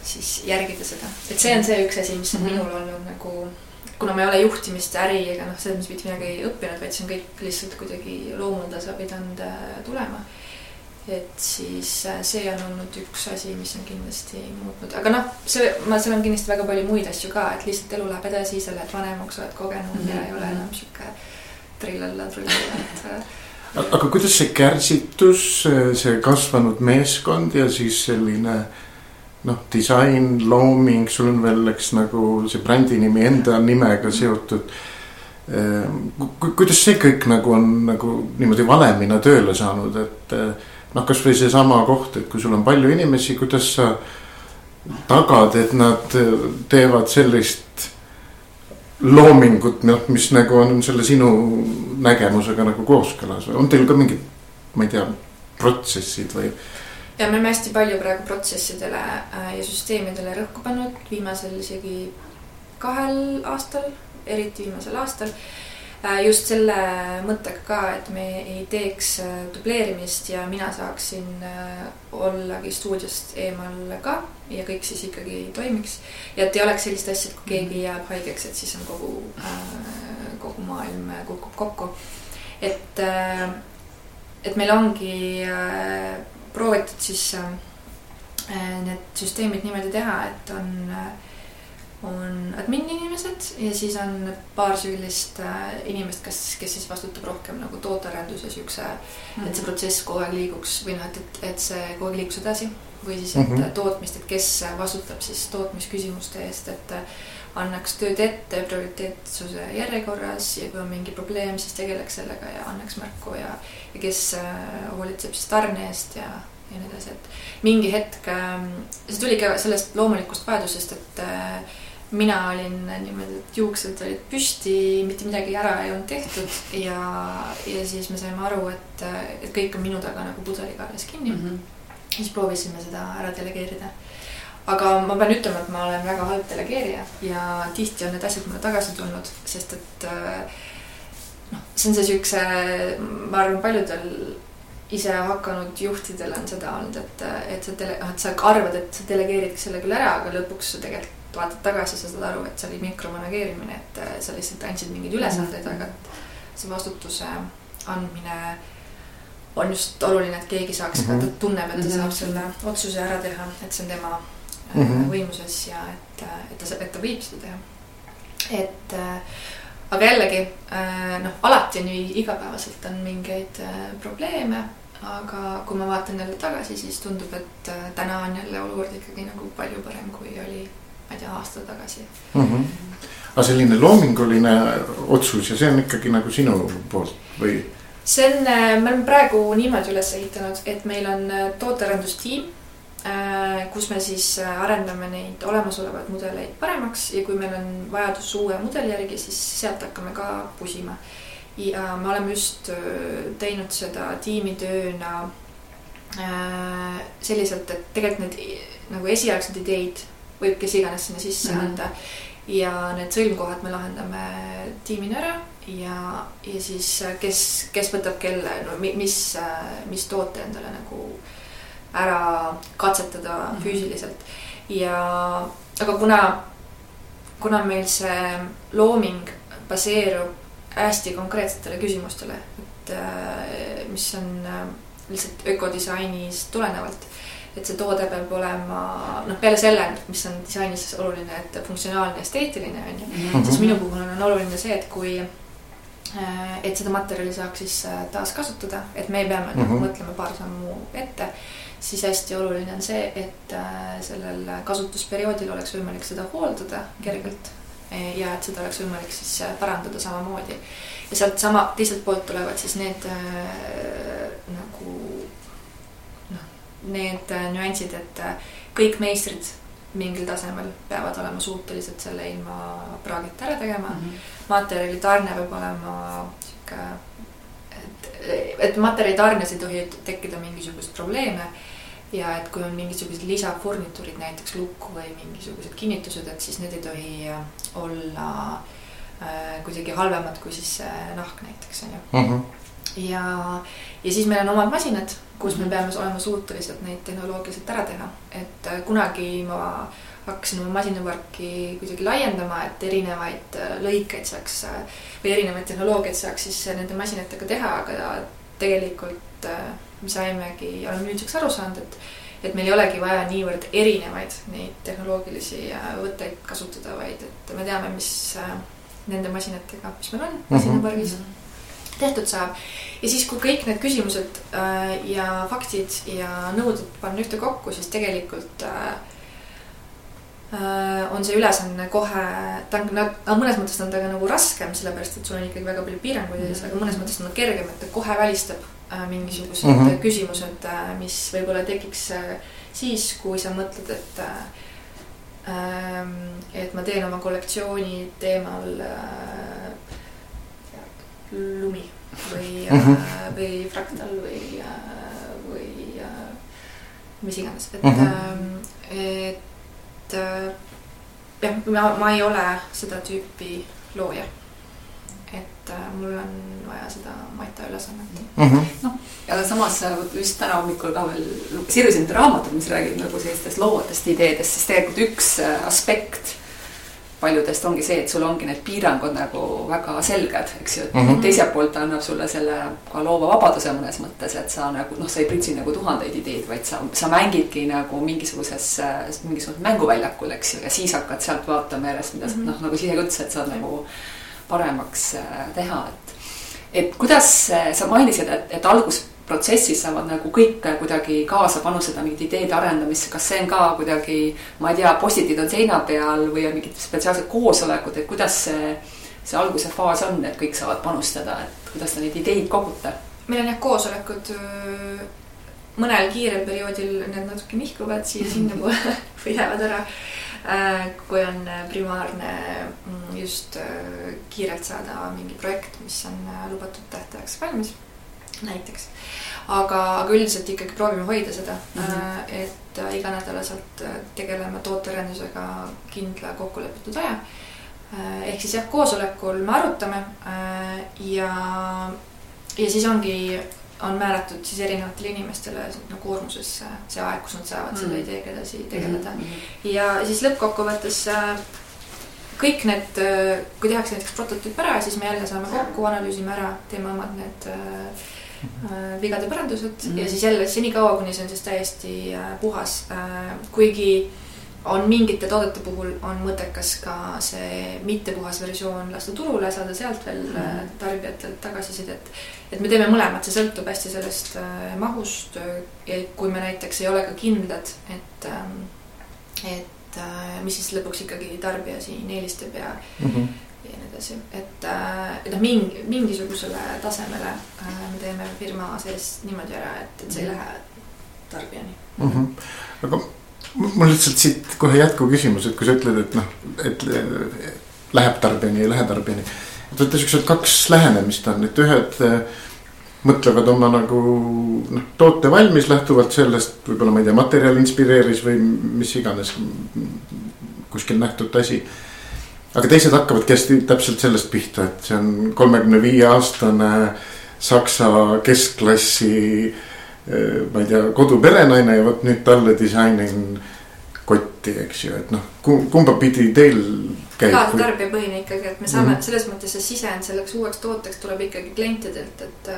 siis järgida seda, et see on see üks asi, mis on mm -hmm. minul olnud nagu kuna ma ei ole juhtimist ja äri ega noh, selles mõttes mitte midagi õppinud, vaid see on kõik lihtsalt kuidagi loomutasa pidanud äh, tulema. et siis äh, see on olnud üks asi, mis on kindlasti muutnud, aga noh, see, ma, seal on kindlasti väga palju muid asju ka, et lihtsalt elu läheb edasi, sa lähed vanemaks, oled kogenum mm -hmm. ja ei ole enam sihuke trillalla, trullalla, et äh, aga kuidas see kärsitus, see kasvanud meeskond ja siis selline äh, noh, disain, looming, sul on veel, eks nagu see brändi nimi enda nimega seotud. Ehm, kuidas see kõik nagu on nagu niimoodi valemina tööle saanud, et eh, noh, kasvõi seesama koht, et kui sul on palju inimesi, kuidas sa tagad, et nad teevad sellist loomingut, noh, mis nagu on selle sinu nägemusega nagu kooskõlas või on teil ka mingid, ma ei tea, protsessid või ja me oleme hästi palju praegu protsessidele äh, ja süsteemidele rõhku pannud viimasel isegi kahel aastal, eriti viimasel aastal. Äh, just selle mõttega ka, et me ei teeks äh, dubleerimist ja mina saaksin ollagi stuudiost eemal ka ja kõik siis ikkagi toimiks. ja et ei oleks sellist asja, et kui keegi jääb haigeks, et siis on kogu, kogu maailm kukub kokku. et, et meil ongi proovitud siis äh, äh, need süsteemid niimoodi teha, et on, äh, on admin inimesed ja siis on paar sellist inimest, kes, kes siis vastutab rohkem nagu tootearenduse siukse mm, -hmm. et see mhm. protsess kogu aeg liiguks või noh, et, et, et see kogu aeg liiguks edasi või siis, et mm -hmm. tootmist, et kes vastutab siis tootmisküsimuste eest, et annaks tööd ette prioriteetsuse järjekorras ja kui on mingi probleem, siis tegeleks sellega ja annaks märku ja, ja kes äh, hoolitseb siis tarne eest ja, ja nii edasi, et mingi hetk, ähm, see tuli ka sellest loomulikust vajadusest, et äh, mina olin niimoodi, et juuksed olid püsti, mitte midagi ära ei olnud tehtud ja, ja siis me saime aru, et, et kõik on minu taga nagu pudelikaelas kinni mm. -hmm. siis proovisime seda ära delegeerida aga ma pean ütlema, et ma olen väga halb delegeerija ja tihti on need asjad mulle tagasi tulnud, sest et äh, noh, see on see siukse, ma arvan, paljudel ise hakanud juhtidel on seda olnud, et, et sa tele-, noh, et sa arvad, et sa delegeerid selle küll ära, aga lõpuks sa tegelikult vaatad tagasi, sa saad aru, et see oli mikromanageerimine, et äh, sa lihtsalt andsid mingeid ülesandeid, aga see vastutuse andmine on just oluline, et keegi saaks mm, -hmm. ta tunneb, et ta saab mhm. selle otsuse ära teha, et see on tema mm -hmm. võimuses ja et, et ta, et ta võib seda teha. et äh, aga jällegi äh, noh, alati on ju igapäevaselt on mingeid probleeme, aga kui ma vaatan jälle tagasi, siis tundub, et täna on jälle olukord ikkagi nagu palju parem, kui oli, ma ei tea, aasta tagasi mm. -hmm. aga selline loominguline otsus ja see on ikkagi nagu sinu poolt või? see on, me oleme praegu niimoodi üles ehitanud, et meil on tootearendustiim Äh, kus me siis äh, arendame neid olemasolevaid mudeleid paremaks ja kui meil on vajadus uue mudeli järgi, siis sealt hakkame ka pusima. ja me oleme just äh, teinud seda tiimitööna selliselt, et tegelikult need nagu esialgsed ideid võib kes iganes sinna sisse mm -hmm. anda ja need sõlmkohad me lahendame tiimina ära ja, ja siis kes, kes võtab kelle, no mis, mis toote endale nagu äh, ära katsetada mm -hmm. füüsiliselt. ja, aga kuna, kuna meil see looming baseerub hästi konkreetsetele küsimustele, et äh, mis on äh, lihtsalt ökodisainist tulenevalt et see toode peab olema noh, peale selle, mis on disainis oluline, et funktsionaalne, esteetiline on ju mm, -hmm. siis minu puhul on oluline see, et kui äh, et seda materjali saaks siis taaskasutada, et me peame mm -hmm. nagu mõtlema paar sammu ette siis hästi oluline on see, et äh, sellel kasutusperioodil oleks võimalik seda hooldada kergelt e, ja et seda oleks võimalik siis äh, parandada samamoodi. ja sealt sama, teiselt poolt tulevad siis need äh, nagu noh, need äh, nüansid, et äh, kõik meistrid mingil tasemel peavad olema suutelised selle ilma praagita ära tegema mm. -hmm. materjali tarne peab olema sihuke, et, et materjali tarnes ei tohi tekkida mingisuguseid probleeme ja et kui on mingisugused lisafurnituurid, näiteks lukk või mingisugused kinnitused, et siis need ei tohi äh, olla äh, kuidagi halvemad kui siis see nahk näiteks on ju mm. -hmm. ja, ja siis meil on omad masinad, kus me peame olema suutelised neid tehnoloogiliselt ära teha, et äh, kunagi ma hakkasin oma masinaparki kuidagi laiendama, et erinevaid äh, lõikeid saaks äh, või erinevaid tehnoloogiaid saaks siis nende masinatega teha, aga tegelikult me saimegi, oleme nüüdseks aru saanud, et et meil ei olegi vaja niivõrd erinevaid neid tehnoloogilisi võtteid kasutada, vaid et me teame, mis nende masinatega, mis meil on masinapargis mm, -hmm tehtud saab. ja siis, kui kõik need küsimused äh, ja faktid ja nõuded panna ühte kokku, siis tegelikult äh, äh, on see ülesanne kohe, ta on, mõnes mõttes on ta ka nagu raskem, sellepärast et sul on ikkagi väga palju piiranguid ees, aga mõnes mõttes on ta kergem, et ta kohe välistab äh, mingisugused mm -hmm. küsimused äh,, mis võib-olla tekiks äh, siis, kui sa mõtled, et äh, et ma teen oma kollektsiooni teemal äh, lumi või mm, -hmm. või fraktal või, äh, või äh, mis iganes, et mm, -hmm. et jah, ma, ma ei ole seda tüüpi looja. Et mul on vaja seda Maita ülesannet mm -hmm.. noh, ja samas just täna hommikul ka veel sirvisin raamatut, mis räägib nagu sellistest loovatest ideedest, siis tegelikult üks aspekt paljudest ongi see, et sul ongi need piirangud nagu väga selged, eks ju, et mm -hmm. teiselt poolt ta annab sulle selle ka loova vabaduse mõnes mõttes, et sa nagu noh, sa ei pritsi nagu tuhandeid ideid, vaid sa, sa mängidki nagu mingisuguses, mingisugusel mänguväljakul, eks ju, ja siis hakkad sealt vaatama järjest, mida sa mm -hmm. noh, nagu sa ise ka ütlesid, saad nagu paremaks äh, teha, et et kuidas äh, sa mainisid, et, et algus protsessis saavad nagu kõik kuidagi kaasa panustada mingite ideede arendamisse, kas see on ka kuidagi, ma ei tea, postitid on seina peal või on mingid spetsiaalsed koosolekud, et kuidas see, see alguse faas on, et kõik saavad panustada, et kuidas te neid ideid kogute? meil on jah koosolekud, mõnel kiirel perioodil need natuke nihkuvad siia-sinnapoole [laughs] [laughs] või lähevad ära. Kui on primaarne mm, just kiirelt saada mingi projekt, mis on lubatud tähtajaks valmis näiteks. aga, aga üldiselt ikkagi proovime hoida seda mm, -hmm. et äh, iganädalaselt äh, tegeleme tootearendusega kindla kokkulepitud aja. ehk siis jah, koosolekul me arutame ja, ja siis ongi, on määratud siis erinevatele inimestele no, koormuses see aeg, kus nad saavad mm selle ideega edasi tegeleda mm. -hmm. ja siis lõppkokkuvõttes kõik need, kui tehakse näiteks prototüüp ära, siis me jälle saame kokku, analüüsime ära, teeme omad need äh, Äh, vigade parandused mm -hmm. ja siis jälle senikaua, kuni see on siis täiesti äh, puhas. Äh, kuigi on mingite toodete puhul on mõttekas ka see mittepuhas versioon lasta turule, saada sealt veel mm -hmm. tarbijatelt tagasisidet. et me teeme mõlemat, see sõltub hästi sellest mahust ja kui me näiteks ei ole ka kindlad, et, ähm, et mis siis lõpuks ikkagi tarbija siin eelistab ja mm, -hmm ja nii edasi, et, äh, et noh, mingi, mingisugusele tasemele äh, me teeme firma sees niimoodi ära, et, et see ei lähe tarbijani mm. -hmm. aga mul lihtsalt siit kohe jätkuküsimus, et kui sa ütled, et noh, et läheb tarbijani, ei lähe tarbijani. et vaata siuksed kaks lähenemist on, et ühed äh, mõtlevad oma nagu noh, toote valmis lähtuvalt sellest, võib-olla ma ei tea, materjal inspireeris või mis iganes kuskil nähtud asi aga teised hakkavadki hästi täpselt sellest pihta, et see on kolmekümne viie aastane saksa keskklassi. Eh, ma ei tea, koduperenaine ja vot nüüd talle disainin kotti, eks ju, et noh, kumba pidi teil käib? ka tarbijapõhine ikkagi, et me saame mm -hmm. selles mõttes see sisend selleks uueks tooteks tuleb ikkagi klientidelt, et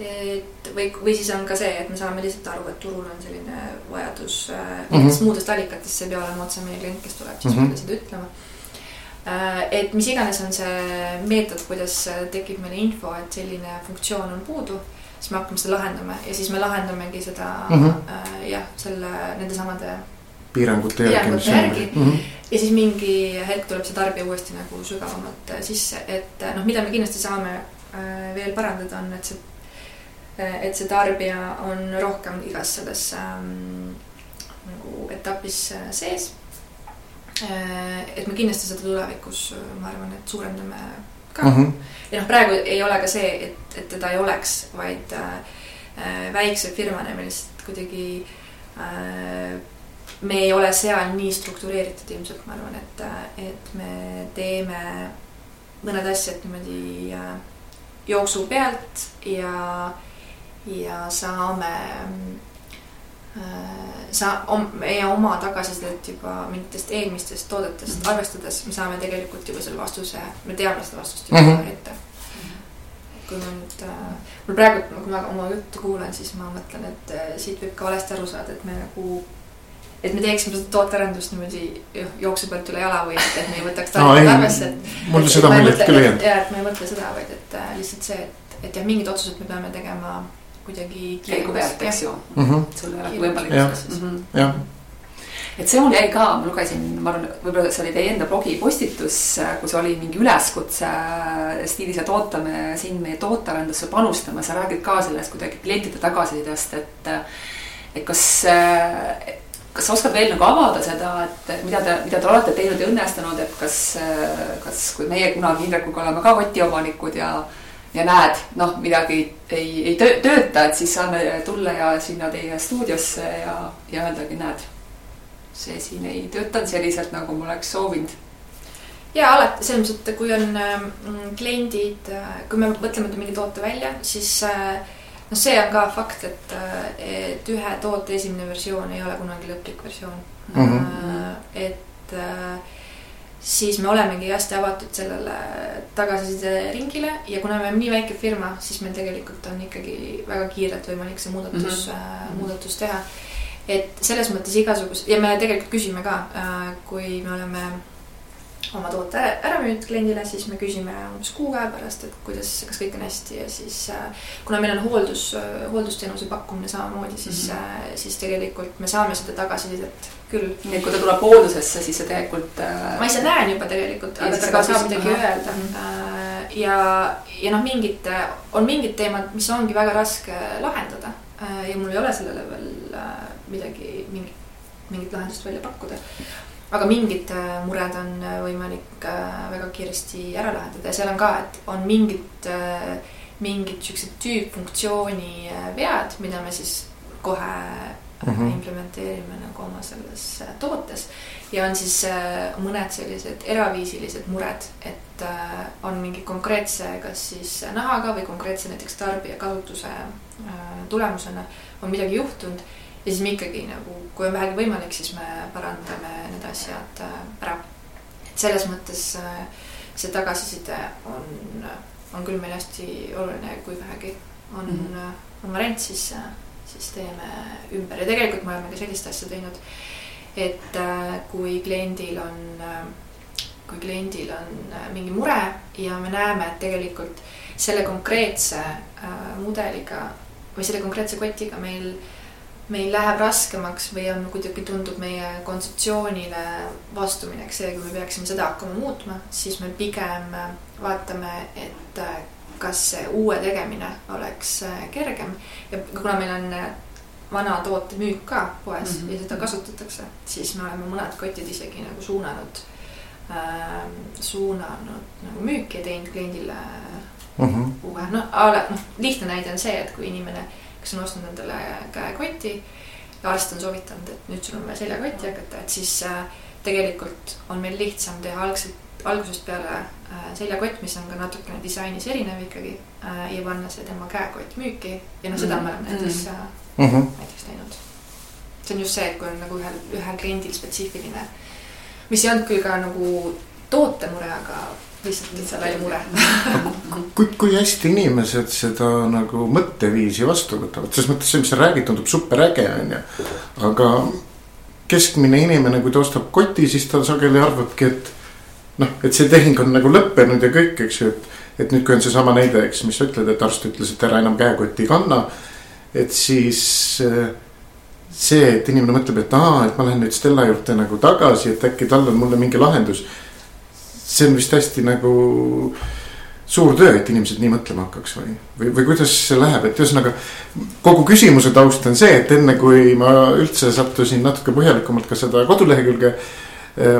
et või, või siis on ka see, et me saame lihtsalt aru, et turul on selline vajadus mm -hmm. muudest allikatest, see ei pea olema otse meie klient, kes tuleb siis mm -hmm. meile seda ütlema Äh, et mis iganes on see meetod, kuidas tekib meile info, et selline funktsioon on puudu, siis me hakkame seda lahendama ja siis me lahendamegi seda mm -hmm. jah, selle, nendesamade piirangute järgi. järgi. Mm -hmm. ja siis mingi hetk tuleb see tarbija uuesti nagu sügavamalt äh, sisse, et noh, mida me kindlasti saame veel parandada, on, et see, et see tarbija on rohkem igas selles ähm, nagu etapis sees Äh, et me kindlasti seda tulevikus, ma arvan, et suurendame ka mm. -hmm. ja noh, praegu ei ole ka see, et, et teda ei oleks, vaid äh, väikse firmana me lihtsalt kuidagi äh,. me ei ole seal nii struktureeritud ilmselt, ma arvan, et, et me teeme mõned asjad niimoodi äh, jooksu pealt ja, ja saame äh, sa-, meie oma tagasisidet juba mingitest eelmistest toodetest mm -hmm. arvestades me saame tegelikult juba selle vastuse, me teame seda vastust juba mm -hmm. ette. kui ma nüüd äh,, mul praegu, kui ma oma juttu kuulan, siis ma mõtlen, et äh, siit võib ka valesti aru saada, et me nagu et me teeksime seda tootearendust niimoodi jooksu pealt üle jala või et, et me ei võtaks no, tarkust arvesse, et. mul seda muljet küll ei jäänud. ja, et ma ei mõtle seda, vaid et äh, lihtsalt see, et, et jah, mingid otsused me peame tegema kuidagi käigu pealt, eks ju mm. -hmm. sul ei ole võimalik. Mhm. jah et see mul jäi ka, ma lugesin, ma arvan, võib-olla see oli teie enda blogi postitus, kus oli mingi üleskutse stiilis, et ootame sind meie tootearendusse panustama, sa räägid ka sellest kuidagi klientide tagasisidest, et. et kas, kas sa oskad veel nagu avada seda, et mida te, mida te olete teinud ja õnnestunud, et kas, kas, kui meie kunagi Indrekuga oleme ka kotiomanikud ja ja näed, noh, midagi ei, ei tööta, et siis saame tulla ja sinna teie stuudiosse ja, ja öeldagi, näed, see siin ei töötanud selliselt, nagu ma oleks soovinud. ja alati selles mõttes, et kui on mm, kliendid, kui me mõtleme mingi toote välja, siis noh, see on ka fakt, et, et ühe toote esimene versioon ei ole kunagi lõplik versioon mm. -hmm. et siis me olemegi hästi avatud sellele tagasiside ringile ja kuna me oleme nii väike firma, siis meil tegelikult on ikkagi väga kiirelt võimalik see muudatus mm, -hmm. muudatus teha. et selles mõttes igasugust ja me tegelikult küsime ka, äh, kui me oleme oma toote ära, müünud kliendile, siis me küsime umbes kuu aja pärast, et kuidas, kas kõik on hästi ja siis äh, kuna meil on hooldus, hooldusteenuse pakkumine samamoodi, siis mm, -hmm. siis tegelikult me saame seda tagasisidet küll. nii et kui ta tuleb hooldusesse, siis sa tegelikult äh.... ma ise näen juba tegelikult, aga ta ka saab midagi öelda mm. -hmm. ja, ja noh, mingid, on mingid teemad, mis ongi väga raske lahendada. ja mul ei ole sellele veel midagi, mingit, mingit lahendust välja pakkuda aga mingid äh, mured on äh, võimalik äh, väga kiiresti ära lahendada ja seal on ka, et on mingid, mingid siuksed tüüpfunktsiooni vead, mida me siis kohe mm -hmm. implementeerime nagu oma selles tootes. ja on siis mõned sellised eraviisilised mured, et on mingi konkreetse, kas siis nahaga või konkreetse näiteks tarbija kasutuse tulemusena on midagi juhtunud ja siis me ikkagi nagu, kui on vähegi võimalik, siis me parandame need asjad äh, ära. et selles mõttes äh, see tagasiside on, on küll meil hästi oluline, kui vähegi on mm, -hmm. on variant, siis, siis teeme ümber ja tegelikult me oleme ka sellist asja teinud. et kui kliendil on, kui kliendil on mingi mure ja me näeme, et tegelikult selle konkreetse mudeliga või selle konkreetse kotiga meil meil läheb raskemaks või on kuidagi tundub meie kontseptsioonile vastuminek see, kui me peaksime seda hakkama muutma, siis me pigem vaatame, et äh, kas uue tegemine oleks äh, kergem ja kuna meil on äh, vana toote müük ka poes mm -hmm. ja seda kasutatakse, siis me oleme mõned kotid isegi nagu suunanud äh,, suunanud nagu müüki ja teinud kliendile mm -hmm. uue, noh, noh, lihtne näide on see, et kui inimene kes on ostnud endale käekoti ja arst on soovitanud, et nüüd sul on vaja seljakotti hakata, et siis äh, tegelikult on meil lihtsam teha algselt, algusest peale äh, seljakott, mis on ka natukene disainis erinev ikkagi äh, ja panna see tema käekott müüki ja noh, seda me oleme näiteks mm, -hmm. näiteks teinud. see on just see, et kui on nagu ühel, ühel kliendil spetsiifiline, mis ei olnud küll ka nagu tootemure, aga lihtsalt lihtsalt välja mure kui, kui hästi inimesed seda nagu mõtteviisi vastu võtavad, selles mõttes see, mis sa räägid, tundub super äge, on ju. aga keskmine inimene, kui ta ostab koti, siis ta sageli arvabki, et noh, et see tehing on nagu lõppenud ja kõik, eks ju, et. et nüüd, kui on seesama näide, eks, mis sa ütled, et arst ütles, et ära enam käekotti ei kanna. et siis see, et inimene mõtleb, et aa, et ma lähen nüüd Stella juurde nagu tagasi, et äkki tal on mulle mingi lahendus see on vist hästi nagu suur töö, et inimesed nii mõtlema hakkaks või, või, või kuidas see läheb, et ühesõnaga. kogu küsimuse taust on see, et enne kui ma üldse sattusin natuke põhjalikumalt ka seda kodulehekülge eh,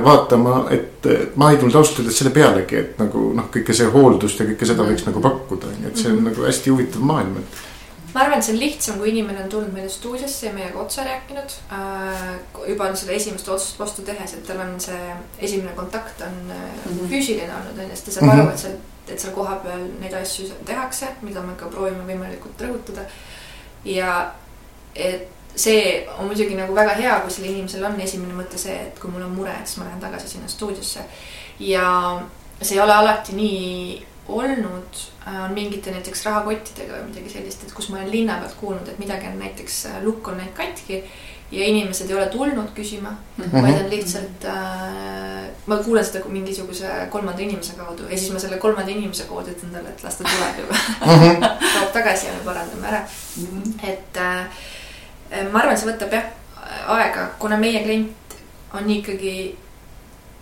vaatama, et ma ei tulnud ausalt öeldes selle pealegi, et nagu noh, kõike see hooldust ja kõike seda võiks nagu pakkuda, on ju, et see on nagu hästi huvitav maailm, et ma arvan, et see on lihtsam, kui inimene on tulnud meile stuudiosse ja meiega otse rääkinud äh,. juba on seda esimest otsust vastu tehes, et tal on see esimene kontakt on mm -hmm. füüsiline olnud on ju, sest ta saab mm -hmm. aru, et seal et seal kohapeal neid asju tehakse, mida me ka proovime võimalikult rõhutada. ja et see on muidugi nagu väga hea, kui sellel inimesel on esimene mõte see, et kui mul on mure, siis ma lähen tagasi sinna stuudiosse. ja see ei ole alati nii olnud, on mingite näiteks rahakottidega või midagi sellist, et kus ma olen linna pealt kuulnud, et midagi on näiteks, lukk on läinud katki ja inimesed ei ole tulnud küsima mm, -hmm. vaid on lihtsalt äh,, ma kuulen seda mingisuguse kolmanda inimese kaudu ja siis ma selle kolmanda inimese kaudu ütlen talle, et las ta tuleb juba mm -hmm. toob tagasi ja me parandame ära mm. -hmm. et äh, ma arvan, see võtab jah aega, kuna meie klient on ikkagi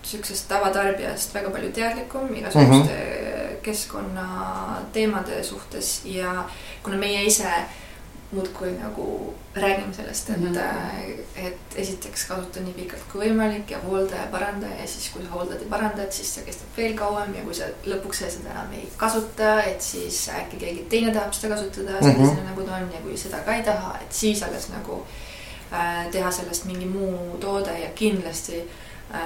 sihukesest tavatarbijast väga palju teadlikum igasuguste mm -hmm. keskkonnateemade suhtes ja kuna meie ise muudkui nagu räägime sellest, et mm, -hmm. et esiteks kasuta nii pikalt kui võimalik ja hoolda ja paranda ja siis, kui sa hooldad ja parandad, siis see kestab veel kauem ja kui sa lõpuks seda enam ei kasuta, et siis äkki keegi teine tahab seda kasutada sellisena mm -hmm. nagu ta on ja kui seda ka ei taha, et siis alles nagu äh, teha sellest mingi muu toode ja kindlasti äh,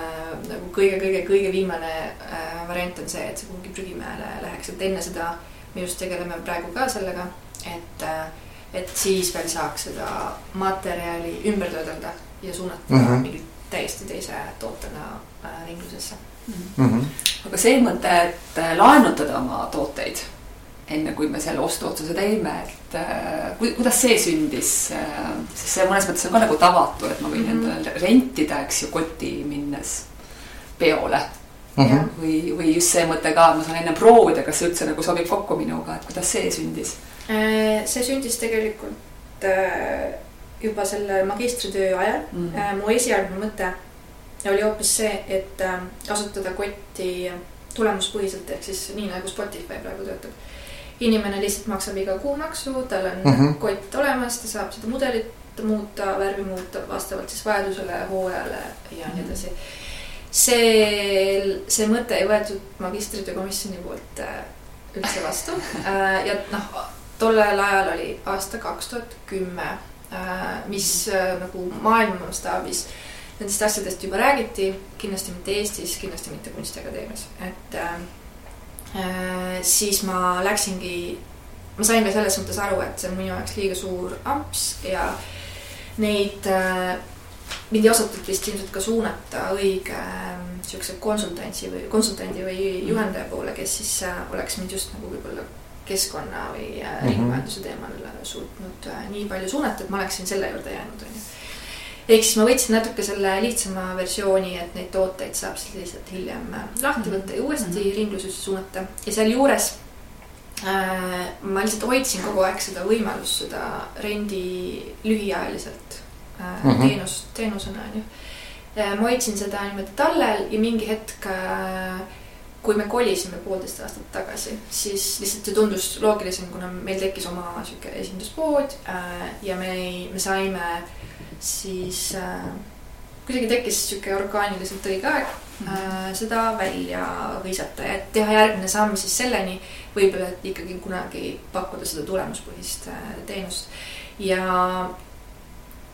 nagu kõige-kõige-kõige viimane äh, variant on see, et see kuhugi prügimäele läheks, et enne seda me just tegeleme praegu ka sellega, et äh, et siis veel saaks seda materjali ümber töödelda ja suunata mm -hmm. mingi täiesti teise tootena äh, ringlusesse mm. -hmm. aga see mõte, et äh, laenutada oma tooteid enne kui me selle ostuotsuse teeme, et äh, kuidas see sündis äh,? sest see mõnes mõttes on ka nagu tavatu, et ma võin mm -hmm. endale rentida, eks ju, koti minnes peole mm. -hmm. või, või just see mõte ka, ma saan enne proovida, kas see üldse nagu sobib kokku minuga, et kuidas see sündis see sündis tegelikult äh, juba selle magistritöö ajal mm. -hmm. mu esialgne mõte oli hoopis see, et kasutada kotti tulemuspõhiselt ehk siis nii nagu Spotify praegu töötab. inimene lihtsalt maksab iga kuu maksu, tal on mm -hmm. kott olemas, ta saab seda mudelit muuta, värvi muuta vastavalt siis vajadusele, hooajale ja nii edasi. see, see mõte ei võetud magistritöö komisjoni poolt üldse vastu [laughs] ja noh tollel ajal oli aasta kaks tuhat kümme, äh, mis äh, nagu maailma mastaabis nendest asjadest juba räägiti, kindlasti mitte Eestis, kindlasti mitte Kunstiakadeemias, et äh, äh, siis ma läksingi, ma sain ka selles mõttes aru, et see on minu jaoks liiga suur amps ja neid äh, mind ei osatud vist ilmselt ka suunata õige niisuguse konsultantsi või konsultandi või juhendaja poole, kes siis oleks mind just nagu võib-olla keskkonna või mm -hmm. ringmajanduse teemal suutnud äh, nii palju suunata, et ma oleksin selle juurde jäänud, onju. ehk siis ma võtsin natuke selle lihtsama versiooni, et neid tooteid saab siis lihtsalt hiljem äh, lahti mhm. võtta ja uuesti mm -hmm. ringlusesse suunata ja sealjuures äh, ma lihtsalt hoidsin kogu aeg seda võimalust, seda rendi lühiajaliselt äh, mm -hmm. teenust, teenusena onju. ma hoidsin seda niimoodi tallel ja mingi hetk äh, kui me kolisime poolteist aastat tagasi, siis lihtsalt see tundus loogilisem, kuna meil tekkis oma sihuke esinduspood äh, ja me me saime siis äh, kuidagi tekkis sihuke orgaaniliselt õige aeg äh, seda välja hõisata ja teha järgmine samm siis selleni võib-olla, et ikkagi kunagi pakkuda seda tulemuspõhist äh, teenust ja,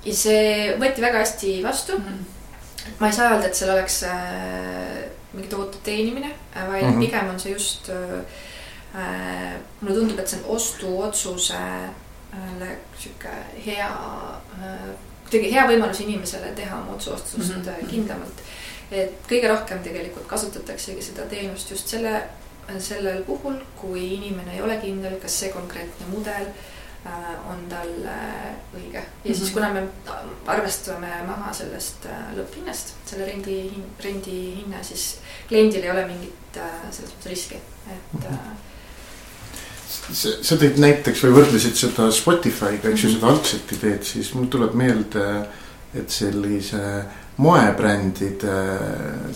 ja see võeti väga hästi vastu mm. -hmm. Ma ei saa öelda, et seal oleks äh, mingi toote teenimine, vaid mm -hmm. pigem on see just äh, äh,, mulle tundub, et see on ostuotsusele äh, sihuke hea äh,, kuidagi hea võimalus inimesele teha oma otsuostust mm -hmm. kindlamalt. et kõige rohkem tegelikult kasutataksegi seda teenust just selle, sellel puhul, kui inimene ei ole kindel, kas see konkreetne mudel Äh, on tal õige ja siis, mhm. kuna me arvestame maha sellest äh, lõpphinnast, selle rendi, rendi hinna, siis kliendil ei ole mingit äh, selles mõttes riski, et mhm. sa, sa tõid näiteks või võrdlesid seda Spotify'ga, eks ju, seda algset ideed, siis mul tuleb meelde, et sellise moebrändide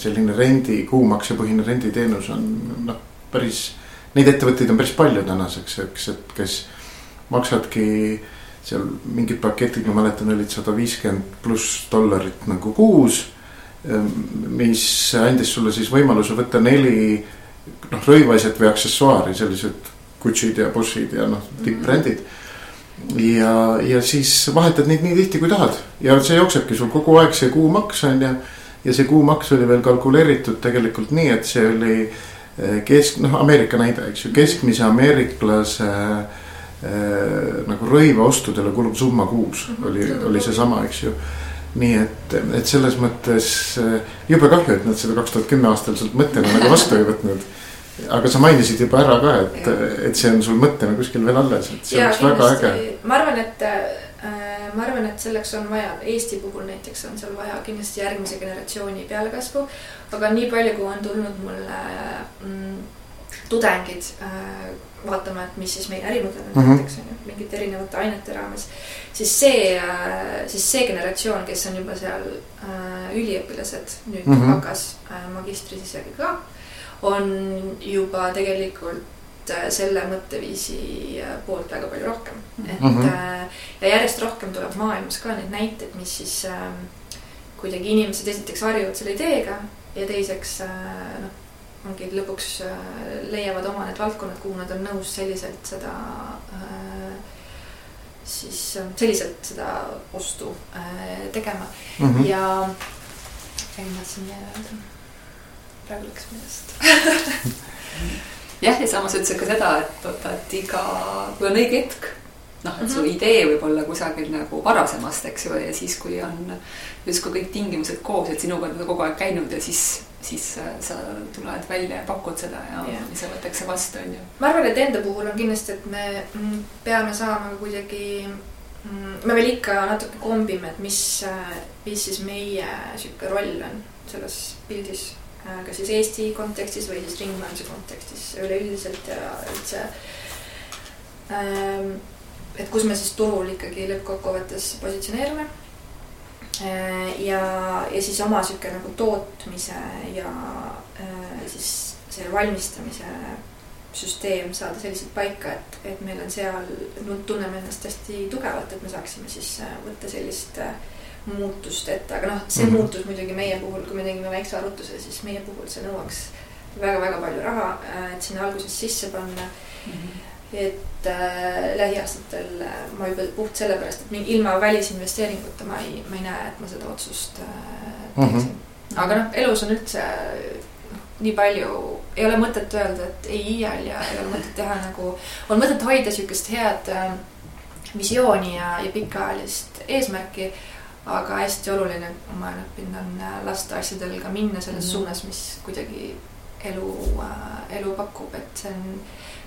selline rendi, kuumaksepõhine renditeenus on noh, päris. Neid ettevõtteid on päris palju tänaseks, eks, et kes maksadki seal mingid paketid, ma mäletan, olid sada viiskümmend pluss dollarit nagu kuus. Ehm, mis andis sulle siis võimaluse võtta neli noh, rõivasjad või aksessuaari, sellised Gucci'd ja Boss'id ja noh, tippbrändid. ja, ja siis vahetad neid nii tihti, kui tahad ja see jooksebki sul kogu aeg see kuumaks on ju. ja see kuumaks oli veel kalkuleeritud tegelikult nii, et see oli kesk, noh, Ameerika näide, eks ju, keskmise ameeriklase äh, nagu rõivaostudele kulub summa kuus mm, -hmm. oli, oli seesama, eks ju nii et, et selles mõttes äh, jube kahju, et nad seda kaks tuhat kümme aastal sealt mõttena nagu vastu ei võtnud. aga sa mainisid juba ära ka, et, et see on sul mõttena kuskil veel alles, et see ja, oleks väga äge. ma arvan, et äh, ma arvan, et selleks on vaja, Eesti puhul näiteks on seal vaja kindlasti järgmise generatsiooni pealekasvu. aga nii palju, kui on tulnud mulle mm, tudengid äh, vaatama, et mis siis meie ärimudel on -hmm. näiteks on ju, mingite erinevate ainete raames. siis see, äh, siis see generatsioon, kes on juba seal äh, üliõpilased, nüüd mm -hmm. hakkas magistris isegi ka, on juba tegelikult selle mõtteviisi poolt väga palju rohkem mm. -hmm. et mhm. ja järjest rohkem tuleb maailmas ka neid näiteid, mis siis ähm, kuidagi inimesed esiteks harjuvad selle ideega ja teiseks noh ongi lõpuks äh, leiavad oma need valdkonnad, kuhu nad on nõus selliselt seda äh, siis äh, selliselt seda ostu tegema mm -hmm. ja, ma tahtsin öelda, praegu läks meelest [laughs] jah, ja samas ütlesid ka seda, et oota, et iga, kui on õige hetk noh, et su mhm. idee võib olla kusagil nagu varasemast, eks ju, ja siis, kui on justkui kõik tingimused koos, et sinuga on kogu aeg käinud ja siis siis sa tuled välja ja pakud seda ja yeah. see võetakse vastu, on ju. ma arvan, et enda puhul on kindlasti, et me mm, peame saama kuidagi, mm, me veel ikka natuke kombime, et mis, mis siis meie sihuke roll on selles pildis. Kas siis Eesti kontekstis või siis ringmajanduse kontekstis üleüldiselt ja üldse. Ähm, et kus me siis turul ikkagi lõppkokkuvõttes positsioneerume Äh, ja, ja siis oma sihuke nagu tootmise ja äh, siis selle valmistamise süsteem saada selliselt paika, et, et meil on seal, tunneme ennast hästi tugevalt, et me saaksime siis äh, võtta sellist muutust ette, aga noh, see mm -hmm. muutus muidugi meie puhul, kui me tegime väikse arvutuse, siis meie puhul see nõuaks väga-väga palju raha, et sinna alguses sisse panna mm. -hmm et äh, lähiaastatel äh, ma juba puht sellepärast, et ilma välisinvesteeringuta ma ei, ma ei näe, et ma seda otsust äh, teeksin mm. -hmm. aga noh, elus on üldse noh, nii palju, ei ole mõtet öelda, et ei iial ja ei ole mõtet teha nagu, on mõtet hoida sihukest head äh, visiooni ja, ja pikaajalist eesmärki. aga hästi oluline, ma olen õppinud, on äh, lasta asjadel ka minna selles mm -hmm. suunas, mis kuidagi elu äh,, elu pakub, et see on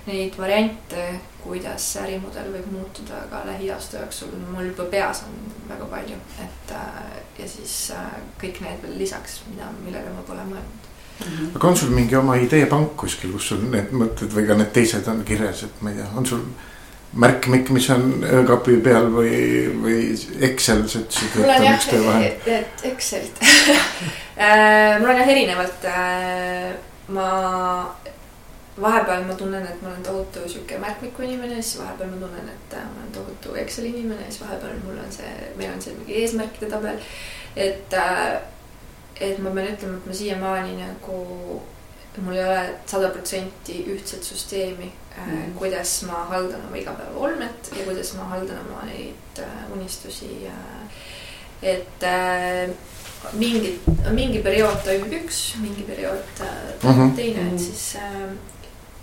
neid variante, kuidas ärimudel võib muutuda ka lähiaasta jooksul, mul juba peas on väga palju, et äh, ja siis äh, kõik need veel lisaks, mida, millele ma pole mõelnud. -hmm. aga on sul mingi oma ideepank kuskil, kus sul need mõtted või ka need teised on kirjas, et ma ei tea, on sul märkmik, mis on öökapi peal või, või Excel, sa ütlesid, et on üks töövahend. [laughs] et Excelit [laughs] äh, mul on jah erinevalt, ma vahepeal ma tunnen, et ma olen tohutu sihuke märkmiku inimene, siis vahepeal ma tunnen, et äh, ma olen tohutu Exceli inimene, siis vahepeal mul on see, meil on see mingi eesmärkide tabel. et, äh, et ma pean ütlema, et ma siiamaani nagu, mul ei ole sada protsenti ühtset süsteemi mm., kuidas ma haldan oma igapäevaolmet ja kuidas ma haldan oma neid unistusi. et mingi, mingi periood toimib üks, mingi periood toimib mm -hmm. teine, et siis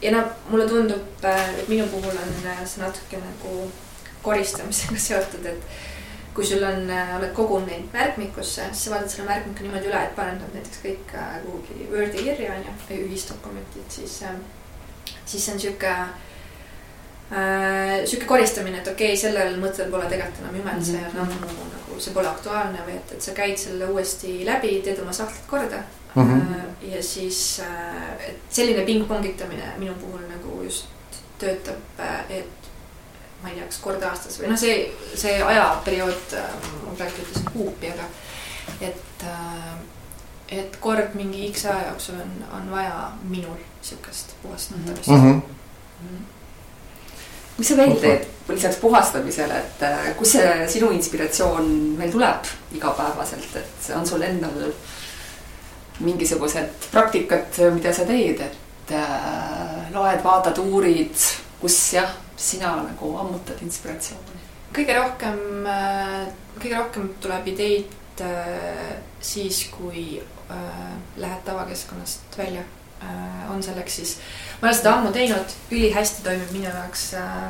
ja noh, mulle tundub, äh, et minu puhul on äh, see natuke nagu koristamisega [laughs] seotud, et kui sul on, äh, oled kogunud neid märkmikusse, siis sa vaatad selle märkmiku niimoodi üle, et paned nad näiteks kõik kuhugi Wordi kirja on ju, ühisdokumentid, siis, siis see on sihuke sihuke koristamine, et okei okay,, sellel mõttel pole tegelikult enam jumet, see on ammu mm -hmm. nagu, see pole aktuaalne või et, et sa käid selle uuesti läbi, teed oma sahtlid korda mm. -hmm. ja siis, äh, et selline pingpongitamine minu puhul nagu just töötab, äh, et ma ei tea, kas kord aastas või noh, see, see ajaperiood, ma praegu ütlesin kuupi, aga et, et kord mingi X aja jooksul on, on vaja minul sihukest puhastamist mm. -hmm. Mm -hmm mis sa veel teed lisaks puhastamisele, et kust see sinu inspiratsioon veel tuleb igapäevaselt, et on sul endal mingisugused praktikad, mida sa teed, et äh, loed, vaatad, uurid, kus jah, sina nagu ammutad inspiratsiooni? kõige rohkem äh,, kõige rohkem tuleb ideid äh, siis, kui äh, lähed tavakeskkonnast välja äh, on selleks siis, ma olen seda ammu teinud, ülihästi toimib minu jaoks äh,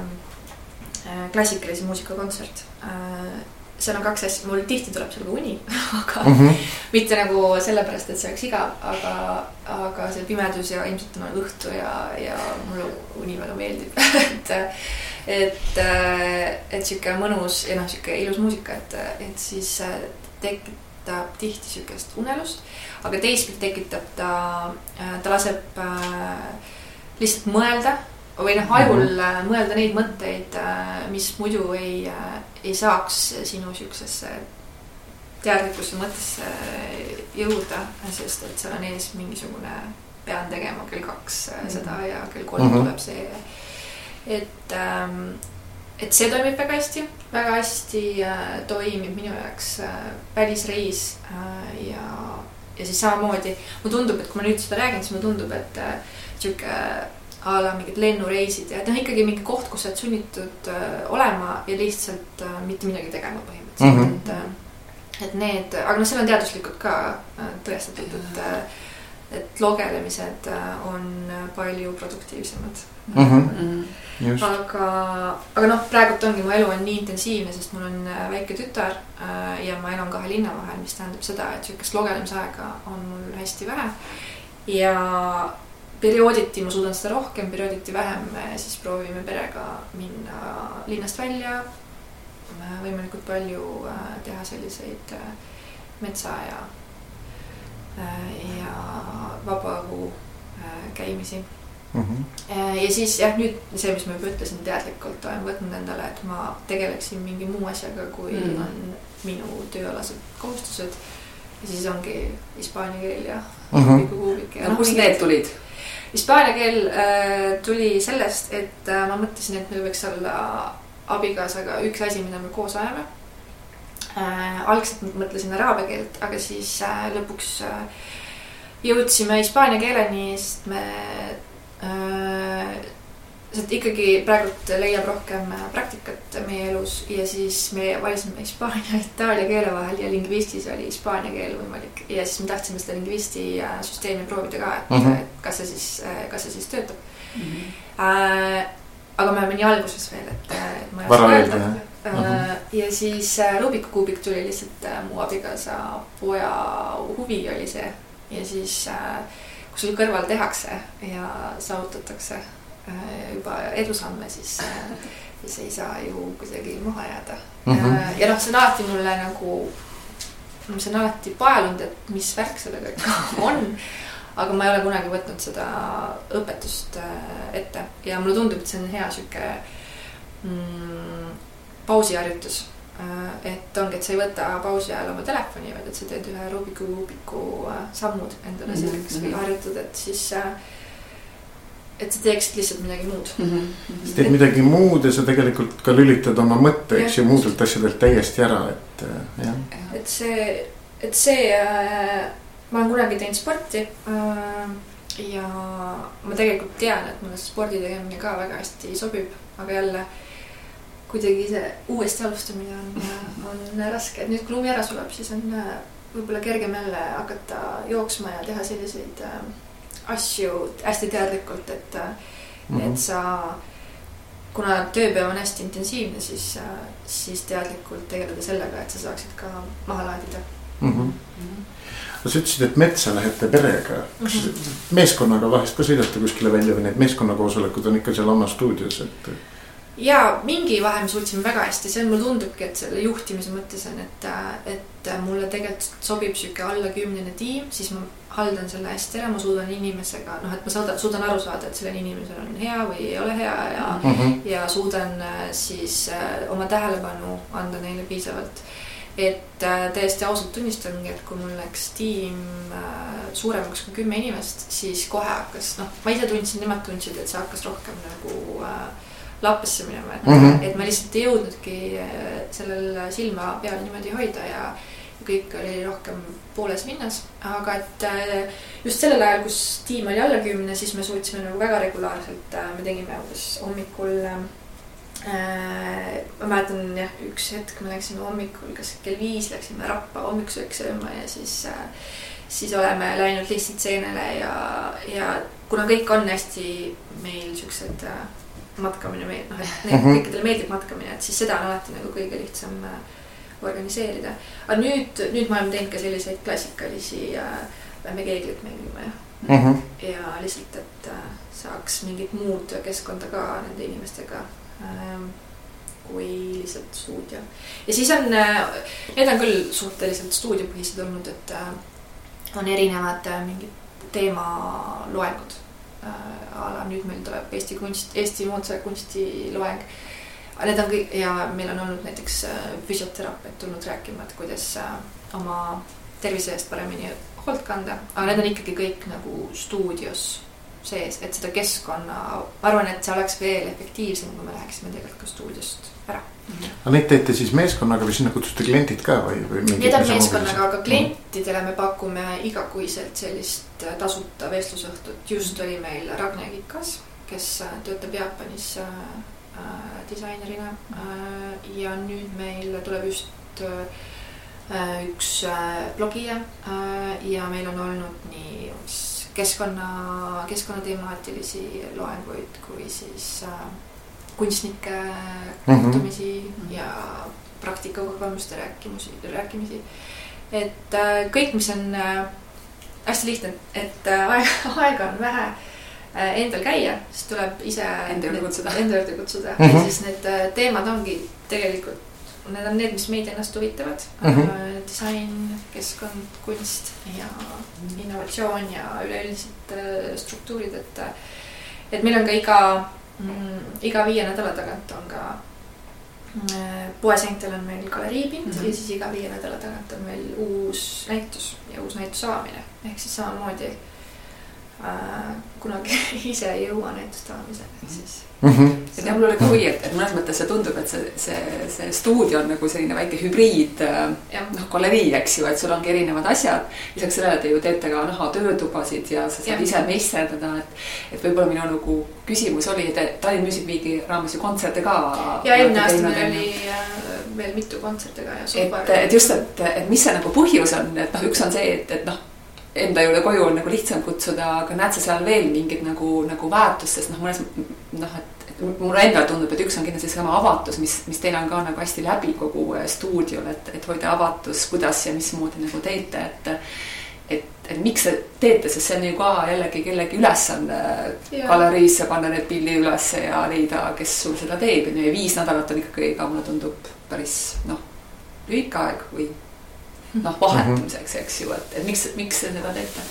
äh, klassikalise muusika kontsert äh, seal on kaks asja, mul tihti tuleb seal ka uni [laughs] aga mm -hmm. mitte nagu sellepärast, et see oleks igav, aga, aga see pimedus ja ilmselt on õhtu ja, ja mulle uni väga meeldib [laughs] et, et, et sihuke mõnus ja noh, sihuke ilus muusika, et, et siis tekitab tihti sihukest unelust, aga teistpidi tekitab ta, ta laseb äh, lihtsalt mõelda või noh, ajul mm -hmm. mõelda neid mõtteid, äh, mis muidu ei, äh, ei saaks sinu siuksesse teadlikkusse mõttesse jõuda, sest et seal on ees mingisugune, pean tegema kell kaks mm -hmm. seda ja kell kolm mm -hmm. tuleb see. et, ähm, et see toimib väga hästi, väga hästi toimib minu jaoks välisreis ja, ja siis samamoodi mulle tundub, et kui ma nüüd seda räägin, siis mulle tundub, et sihuke a la mingid lennureisid ja et noh, ikkagi mingi koht, kus sa oled sunnitud äh, olema ja lihtsalt äh, mitte midagi tegema põhimõtteliselt mm, -hmm. et äh, et need, aga noh, seal on teaduslikult ka tõestatud, et et logelemised on palju produktiivsemad mm. -hmm. Just. aga, aga noh, praegult ongi, mu elu on nii intensiivne, sest mul on väike tütar ja ma elan kahe linna vahel, mis tähendab seda, et sihukest logelemisaega on mul hästi vähe. ja periooditi ma suudan seda rohkem, periooditi vähem, siis proovime perega minna linnast välja. võimalikult palju äh, teha selliseid äh, metsa ja, äh, ja vabaõhu käimisi mm. -hmm. ja siis jah, nüüd see, mis ma juba ütlesin, teadlikult olen võtnud endale, et ma tegeleksin mingi muu asjaga, kui mm -hmm. on minu tööalased kohustused. ja siis ongi hispaania keel ja mm -hmm. kuubik. no kust need tulid? Hispaania keel äh, tuli sellest, et äh, ma mõtlesin, et meil võiks olla abikaasaga üks asi, mida me koos ajame äh,. algselt mõtlesin araabia keelt, aga siis äh, lõpuks äh, jõudsime hispaania keeleni, sest me äh, sest ikkagi praegult leiab rohkem äh, praktikat meie elus ja siis me valisime hispaania ja itaalia keele vahel ja lingvistis oli hispaania keel võimalik ja siis me tahtsime seda lingvisti äh, süsteemi proovida ka, et mm, -hmm. kas see siis, äh, kas see siis töötab mm. -hmm. Äh, aga me oleme nii alguses veel, et, et ma ei oska öelda. Uh -huh. ja siis Rubiku kuubik tuli lihtsalt mu abikaasa poja huvi oli see ja siis kui sul kõrval tehakse ja saavutatakse juba edusamme, siis, äh, siis ei saa ju kuidagi maha jääda mm. -hmm. ja noh, see on alati mulle nagu, see on alati paelunud, et mis värk sellega ikka [laughs] on. aga ma ei ole kunagi võtnud seda õpetust ette ja mulle tundub, et see on hea sihuke mm, pausiharjutus. et ongi, et sa ei võta pausi ajal oma telefoni, vaid et sa teed ühe Rubiku kuubiku sammud endale selgeks mm -hmm. või harjutad, et siis äh, et sa teeksid lihtsalt midagi muud mm. -hmm. sa teed midagi muud ja sa tegelikult ka lülitad oma mõtte, eks ju, muudelt asjadelt täiesti ära, et äh, jah. et see, et see äh,, ma olen kunagi teinud sporti äh, ja ma tegelikult tean, et mulle spordi tegemine ka väga hästi sobib, aga jälle kuidagi see uuesti alustamine on, on raske, et nüüd kui lumi ära sulab, siis on äh, võib-olla kergem jälle hakata jooksma ja teha selliseid äh, asju hästi teadlikult, et mm, -hmm. et sa, kuna tööpäev on hästi intensiivne, siis, siis teadlikult tegeleda sellega, et sa saaksid ka maha laadida mm. -hmm. Mm -hmm no sa ütlesid, et metsa lähete perega, kas mm -hmm. meeskonnaga vahest ka sõidate kuskile välja või need meeskonnakoosolekud on ikka seal oma stuudios, et? Ja mingi vahe me suutsime väga hästi, see mulle tundubki, et selle juhtimise mõttes on, et, et mulle tegelikult sobib sihuke alla kümnene tiim, siis ma haldan selle hästi ära, ma suudan inimesega, noh, et ma saadan, suudan aru saada, et sellel inimesel on hea või ei ole hea ja mm, -hmm. ja suudan äh, siis äh, oma tähelepanu anda neile piisavalt. et äh, täiesti ausalt tunnistangi, et kui mul läks tiim suuremaks kui kümme inimest, siis kohe hakkas, noh, ma ise tundsin, nemad tundsid, et see hakkas rohkem nagu lappesse minema, et mm, -hmm. et ma lihtsalt ei jõudnudki sellel silma peal niimoodi hoida ja kõik oli rohkem pooles linnas, aga et äh, just sellel ajal, kus tiim oli alla kümne, siis me suutsime nagu väga regulaarselt, äh, me tegime umbes hommikul äh,. ma mäletan jah, üks hetk me läksime hommikul, kas kell viis läksime Rappa hommikusööki sööma ja siis äh, siis oleme läinud lihtsalt seenele ja, ja kuna kõik on hästi meil siuksed äh, matkamine, noh, et [laughs] neil Mhm. kõikidele meeldib matkamine, et siis seda on alati nagu kõige lihtsam äh, organiseerida. aga nüüd, nüüd me oleme teinud ka selliseid klassikalisi äh, lähme keeglit mängima ja Mhm. ja lihtsalt, et äh, saaks mingit muud keskkonda ka nende inimestega ähm, kui lihtsalt stuudio. ja siis on, need on küll suhteliselt stuudiopõhised olnud, et äh, on erinevad äh, mingid teemaloengud. A la nüüd meil tuleb Eesti kunst, Eesti moodsa kunsti loeng. Need on kõik ja meil on olnud näiteks äh, füsioteraapiad tulnud rääkima, et kuidas äh, oma tervise eest paremini hoolt kanda, aga need on ikkagi kõik nagu stuudios sees, et seda keskkonna, ma arvan, et see oleks veel efektiivsem, kui me läheksime tegelikult ka stuudiost ära. aga neid teete siis meeskonnaga või sinna kutsute kliendid ka või, või Need on meeskonnaga, aga klientidele me pakume igakuiselt sellist äh, tasuta vestlusõhtut. just oli meil Ragne Kikas, kes äh, töötab Jaapanis äh, äh, disainerina äh, ja nüüd meil tuleb just äh, üks blogija ja meil on olnud nii keskkonna, keskkonnatemaatilisi loenguid kui siis äh, kunstnike Mhm. kohtumisi mm -hmm. ja praktikakogemuste rääkimusi, rääkimisi. et äh, kõik, mis on äh, hästi lihtne, et äh, aega, [laughs] aega on vähe äh, endal käia, siis tuleb ise Enda juurde kutsuda. Enda juurde kutsuda mm. -hmm. ja siis need äh, teemad ongi tegelikult, need on need, mis meid ennast huvitavad mm. -hmm. disain, keskkond, kunst ja innovatsioon ja üleüldised äh, struktuurid, et äh, et meil on ka iga mm, iga viie nädala tagant on ka äh, poeseintel on meil galeriipind mm. -hmm. ja siis iga viie nädala tagant on meil uus näitus ja uus näituse avamine. ehk siis samamoodi äh, kunagi [laughs] ise ei jõua näituste avamisele, et siis Mhm. et jah, mul oli ka huvi, et, et mõnes mõttes see tundub, et see, see, see stuudio on nagu selline väike hübriid äh, noh, galerii, eks ju, et sul ongi erinevad asjad. lisaks sellele te ju teete ka naha töötubasid ja sa saad Jah. ise meisterdada, et, et võib-olla minu nagu küsimus oli, et Tallinn Music Weeki raames ju kontserte ka. ja eelmine aasta meil oli äh, veel mitu kontserti ka ja et, et just, et, et mis see nagu põhjus on, et noh, üks on see, et, et noh, enda juurde koju on nagu lihtsam kutsuda, aga näed sa seal veel mingit nagu, nagu väärtust, sest noh, mõnes noh, et, et mulle endale tundub, et üks on kindlasti seesama avatus, mis, mis teil on ka nagu hästi läbi kogu äh, stuudiol, et, et hoida avatus, kuidas ja mismoodi nagu teete, et et, et miks te teete, sest see on ju ka jällegi kellegi ülesanne galeriisse panna need pildid ülesse ja leida, kes sul seda teeb, on ju, ja viis nädalat on ikkagi ka, mulle tundub päris noh, lühike aeg või noh, vahetamiseks, eks ju, et, et miks, miks te seda teete?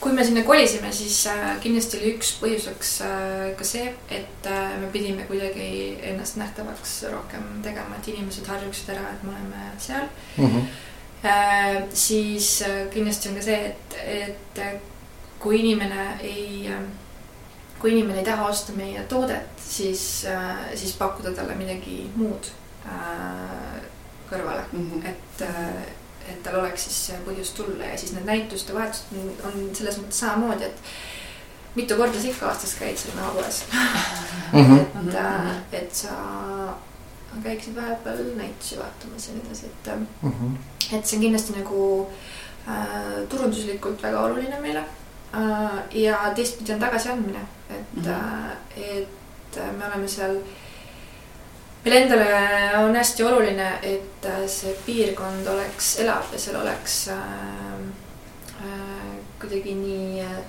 kui me sinna kolisime, siis äh, kindlasti oli üks põhjuseks äh, ka see, et äh, me pidime kuidagi ennast nähtavaks rohkem tegema, et inimesed harjuksid ära, et me oleme seal Mhm. Äh, siis kindlasti on ka see, et, et kui inimene ei, kui inimene ei taha osta meie toodet, siis, siis pakkuda talle midagi muud äh, kõrvale, Mhm. et, et tal oleks siis põhjust tulla ja siis need näituste vahetused on- on selles mõttes samamoodi, et mitu korda sa ikka aastas käid seal nahapoes Mhm. [laughs] et, äh, et sa käiksid vahepeal näitusi vaatamas ja nii edasi, et äh, Mhm. et see on kindlasti nagu äh, turunduslikult väga oluline meile äh, ja teistpidi on tagasiandmine, et mm. -hmm. äh, et äh, me oleme seal. Meile endale on hästi oluline, et äh, see piirkond oleks elav ja seal oleks äh, äh, kuidagi nii äh,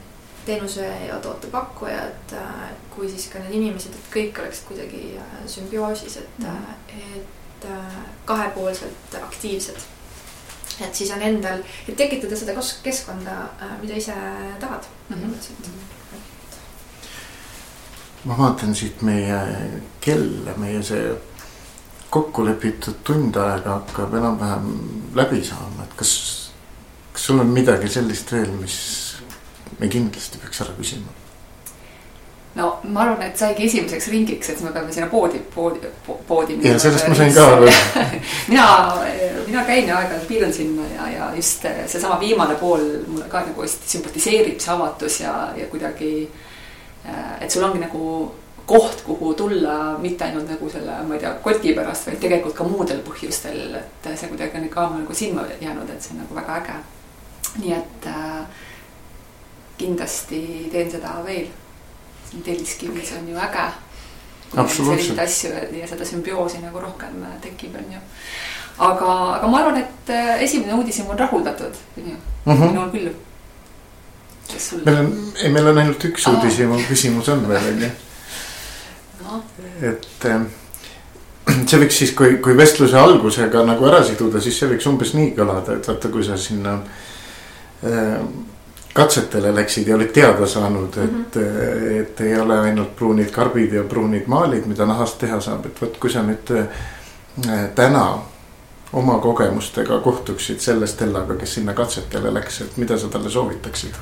teenuse ja toote pakkujad äh, kui siis ka need inimesed, et kõik oleksid kuidagi sümbioosis, et Mhm. mm., et kahepoolselt aktiivsed et siis on endal, et tekitada seda keskkonda, mida ise tahad põhimõtteliselt mm. Ma vaatan siit meie kella, meie see kokku lepitud tund aega hakkab enam-vähem läbi saama, et kas, kas sul on midagi sellist veel, mis me kindlasti peaks ära küsima? no ma arvan, et saigi esimeseks ringiks, et me peame sinna poodi, poodi, poodi. ja sellest ma sain ka aru. [laughs] mina, mina käin ja aeg-ajalt piirun sinna ja, ja just seesama viimane pool mulle ka nagu hästi sümpatiseerib, see avatus ja, ja kuidagi. Et sul ongi nagu koht, kuhu tulla mitte ainult nagu selle, ma ei tea, koti pärast, vaid tegelikult ka muudel põhjustel, et see kuidagi on ka nagu silma jäänud, et see on nagu väga äge nii et äh, kindlasti teen seda veel. siin Telliskivis on ju äge. selliseid asju ja seda sümbioosi nagu rohkem äh, tekib, on ju. aga, aga ma arvan, et äh, esimene uudishimu on rahuldatud, on ju -hmm., minul küll. Meil on, ei, meil on ainult üks uudishimu küsimus on veel, on ju. et äh, see võiks siis, kui, kui vestluse algusega nagu ära siduda, siis see võiks umbes nii kõlada, et vaata, kui sa sinna äh, katsetele läksid ja olid teada saanud, et mm, -hmm. et ei ole ainult pruunid karbid ja pruunid maalid, mida nahast teha saab, et vot kui sa nüüd äh, täna oma kogemustega kohtuksid selle Stellaga, kes sinna katsetele läks, et mida sa talle soovitaksid?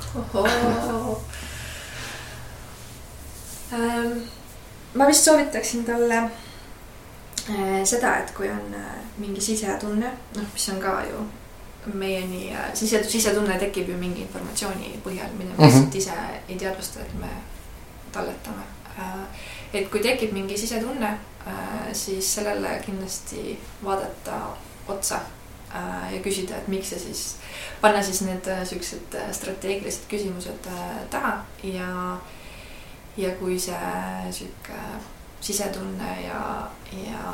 Ähm, ma vist soovitaksin talle Äh, seda, et kui on äh, mingi sisetunne, noh, mis on ka ju meieni äh, sise, sisetunne tekib ju mingi informatsiooni põhjal, mida me lihtsalt mm -hmm. ise ei teadvusta, et me talletame. et kui tekib mingi sisetunne, siis sellele kindlasti vaadata otsa ja küsida, et miks see siis, panna siis need siuksed strateegilised küsimused taha ja, ja kui see sihuke sisetunne ja, ja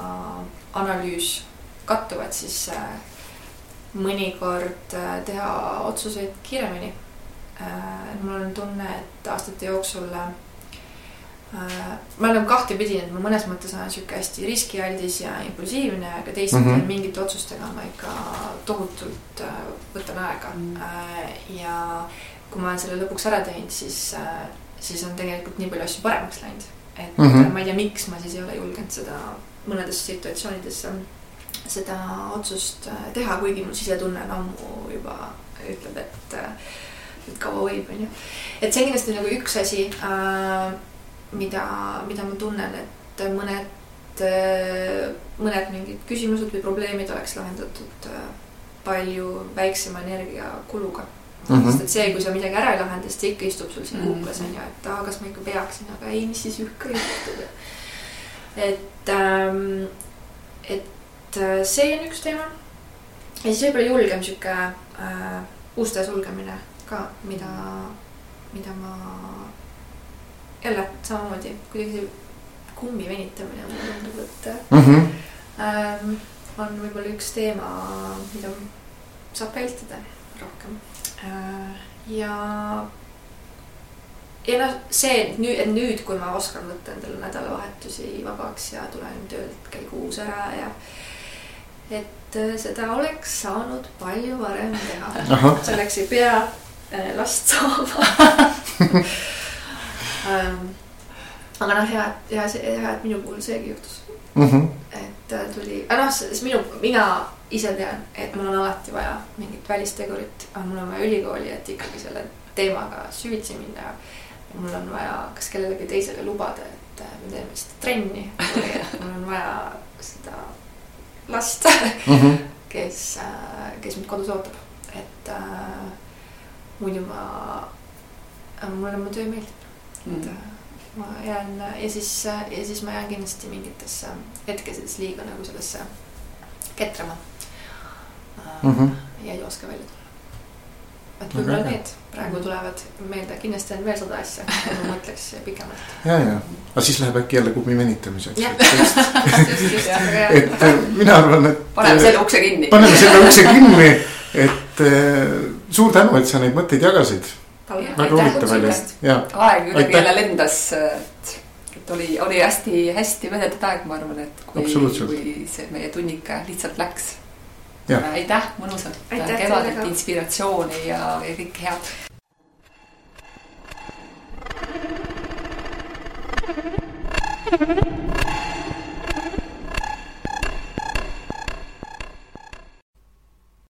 analüüs kattuvad, siis äh, mõnikord äh, teha otsuseid kiiremini. Äh, mul on tunne, et aastate jooksul ma olen kahtepidi, et ma mõnes mõttes olen sihuke hästi riskialdis ja impulsiivne, aga teistpidi mm -hmm. mingite otsustega ma ikka tohutult võtan aega mm. -hmm. ja kui ma olen selle lõpuks ära teinud, siis, siis on tegelikult nii palju asju paremaks läinud et mm -hmm. ma ei tea, miks ma siis ei ole julgenud seda mõnedes situatsioonides seda otsust äh, teha, kuigi mul sisetunne on ammu juba ütleb, et, äh, et kaua võib, onju. et see on kindlasti nagu üks asi äh,, mida, mida ma tunnen, et mõned äh,, mõned mingid küsimused või probleemid oleks lahendatud äh, palju väiksema energiakuluga Mm -hmm. sest et see, kui sa midagi ära ei lahenda, siis ta ikka istub sul siin kuklas on ju, et aa, kas ma ikka peaksin, aga ei, mis siis ikka juhtub. et ähm,, et äh, see on üks teema. ja siis võib-olla julgem sihuke äh, uste sulgemine ka, mida, mida ma jälle samamoodi kuidagi kummi venitamine mulle tundub, et mm -hmm. ähm, on võib-olla üks teema, mida saab vältida rohkem Äh, ja, ja noh, see, et nüüd, et nüüd, kui ma oskan võtta endale nädalavahetusi vabaks ja tulen töölt kell kuus ära ja et äh, seda oleks saanud palju varem teha. selleks ei pea äh, last saama [laughs] ähm, aga noh, hea, hea, hea, et minu puhul seegi juhtus mm. -hmm. et tuli, noh, siis minu, mina ise tean, et mul on alati vaja mingit välistegurit, aga mul on vaja ülikooli, et ikkagi selle teemaga süvitsi minna. mul on vaja kas kellelegi teisele lubada, et äh, me teeme seda trenni või et mul on vaja seda last mm, -hmm. kes, äh, kes mind kodus ootab, et äh, muidu ma äh,, mulle mu töö meeldib. Et äh, ma jään ja siis, ja siis ma jään kindlasti mingitesse hetkedes liiga nagu sellesse ketrama mm -hmm. ja ei oska välja tulla. et võib-olla okay. need praegu tulevad meelde, kindlasti on veel sada asja, kui ma mõtleks pikemalt. ja, ja, aga siis läheb äkki jälle kubi venitamiseks. [laughs] et äh, mina arvan, et. paneme selle ukse kinni. paneme selle ukse kinni, et äh, suur tänu, et sa neid mõtteid jagasid. Väga huvitav oli, aeg kuidagi jälle lendas, et et oli, oli hästi-hästi vedetud aeg, ma arvan, et kui, kui see meie tunnik lihtsalt läks. Aitäh, mõnusat kevadet, inspiratsiooni ja, ja kõike head.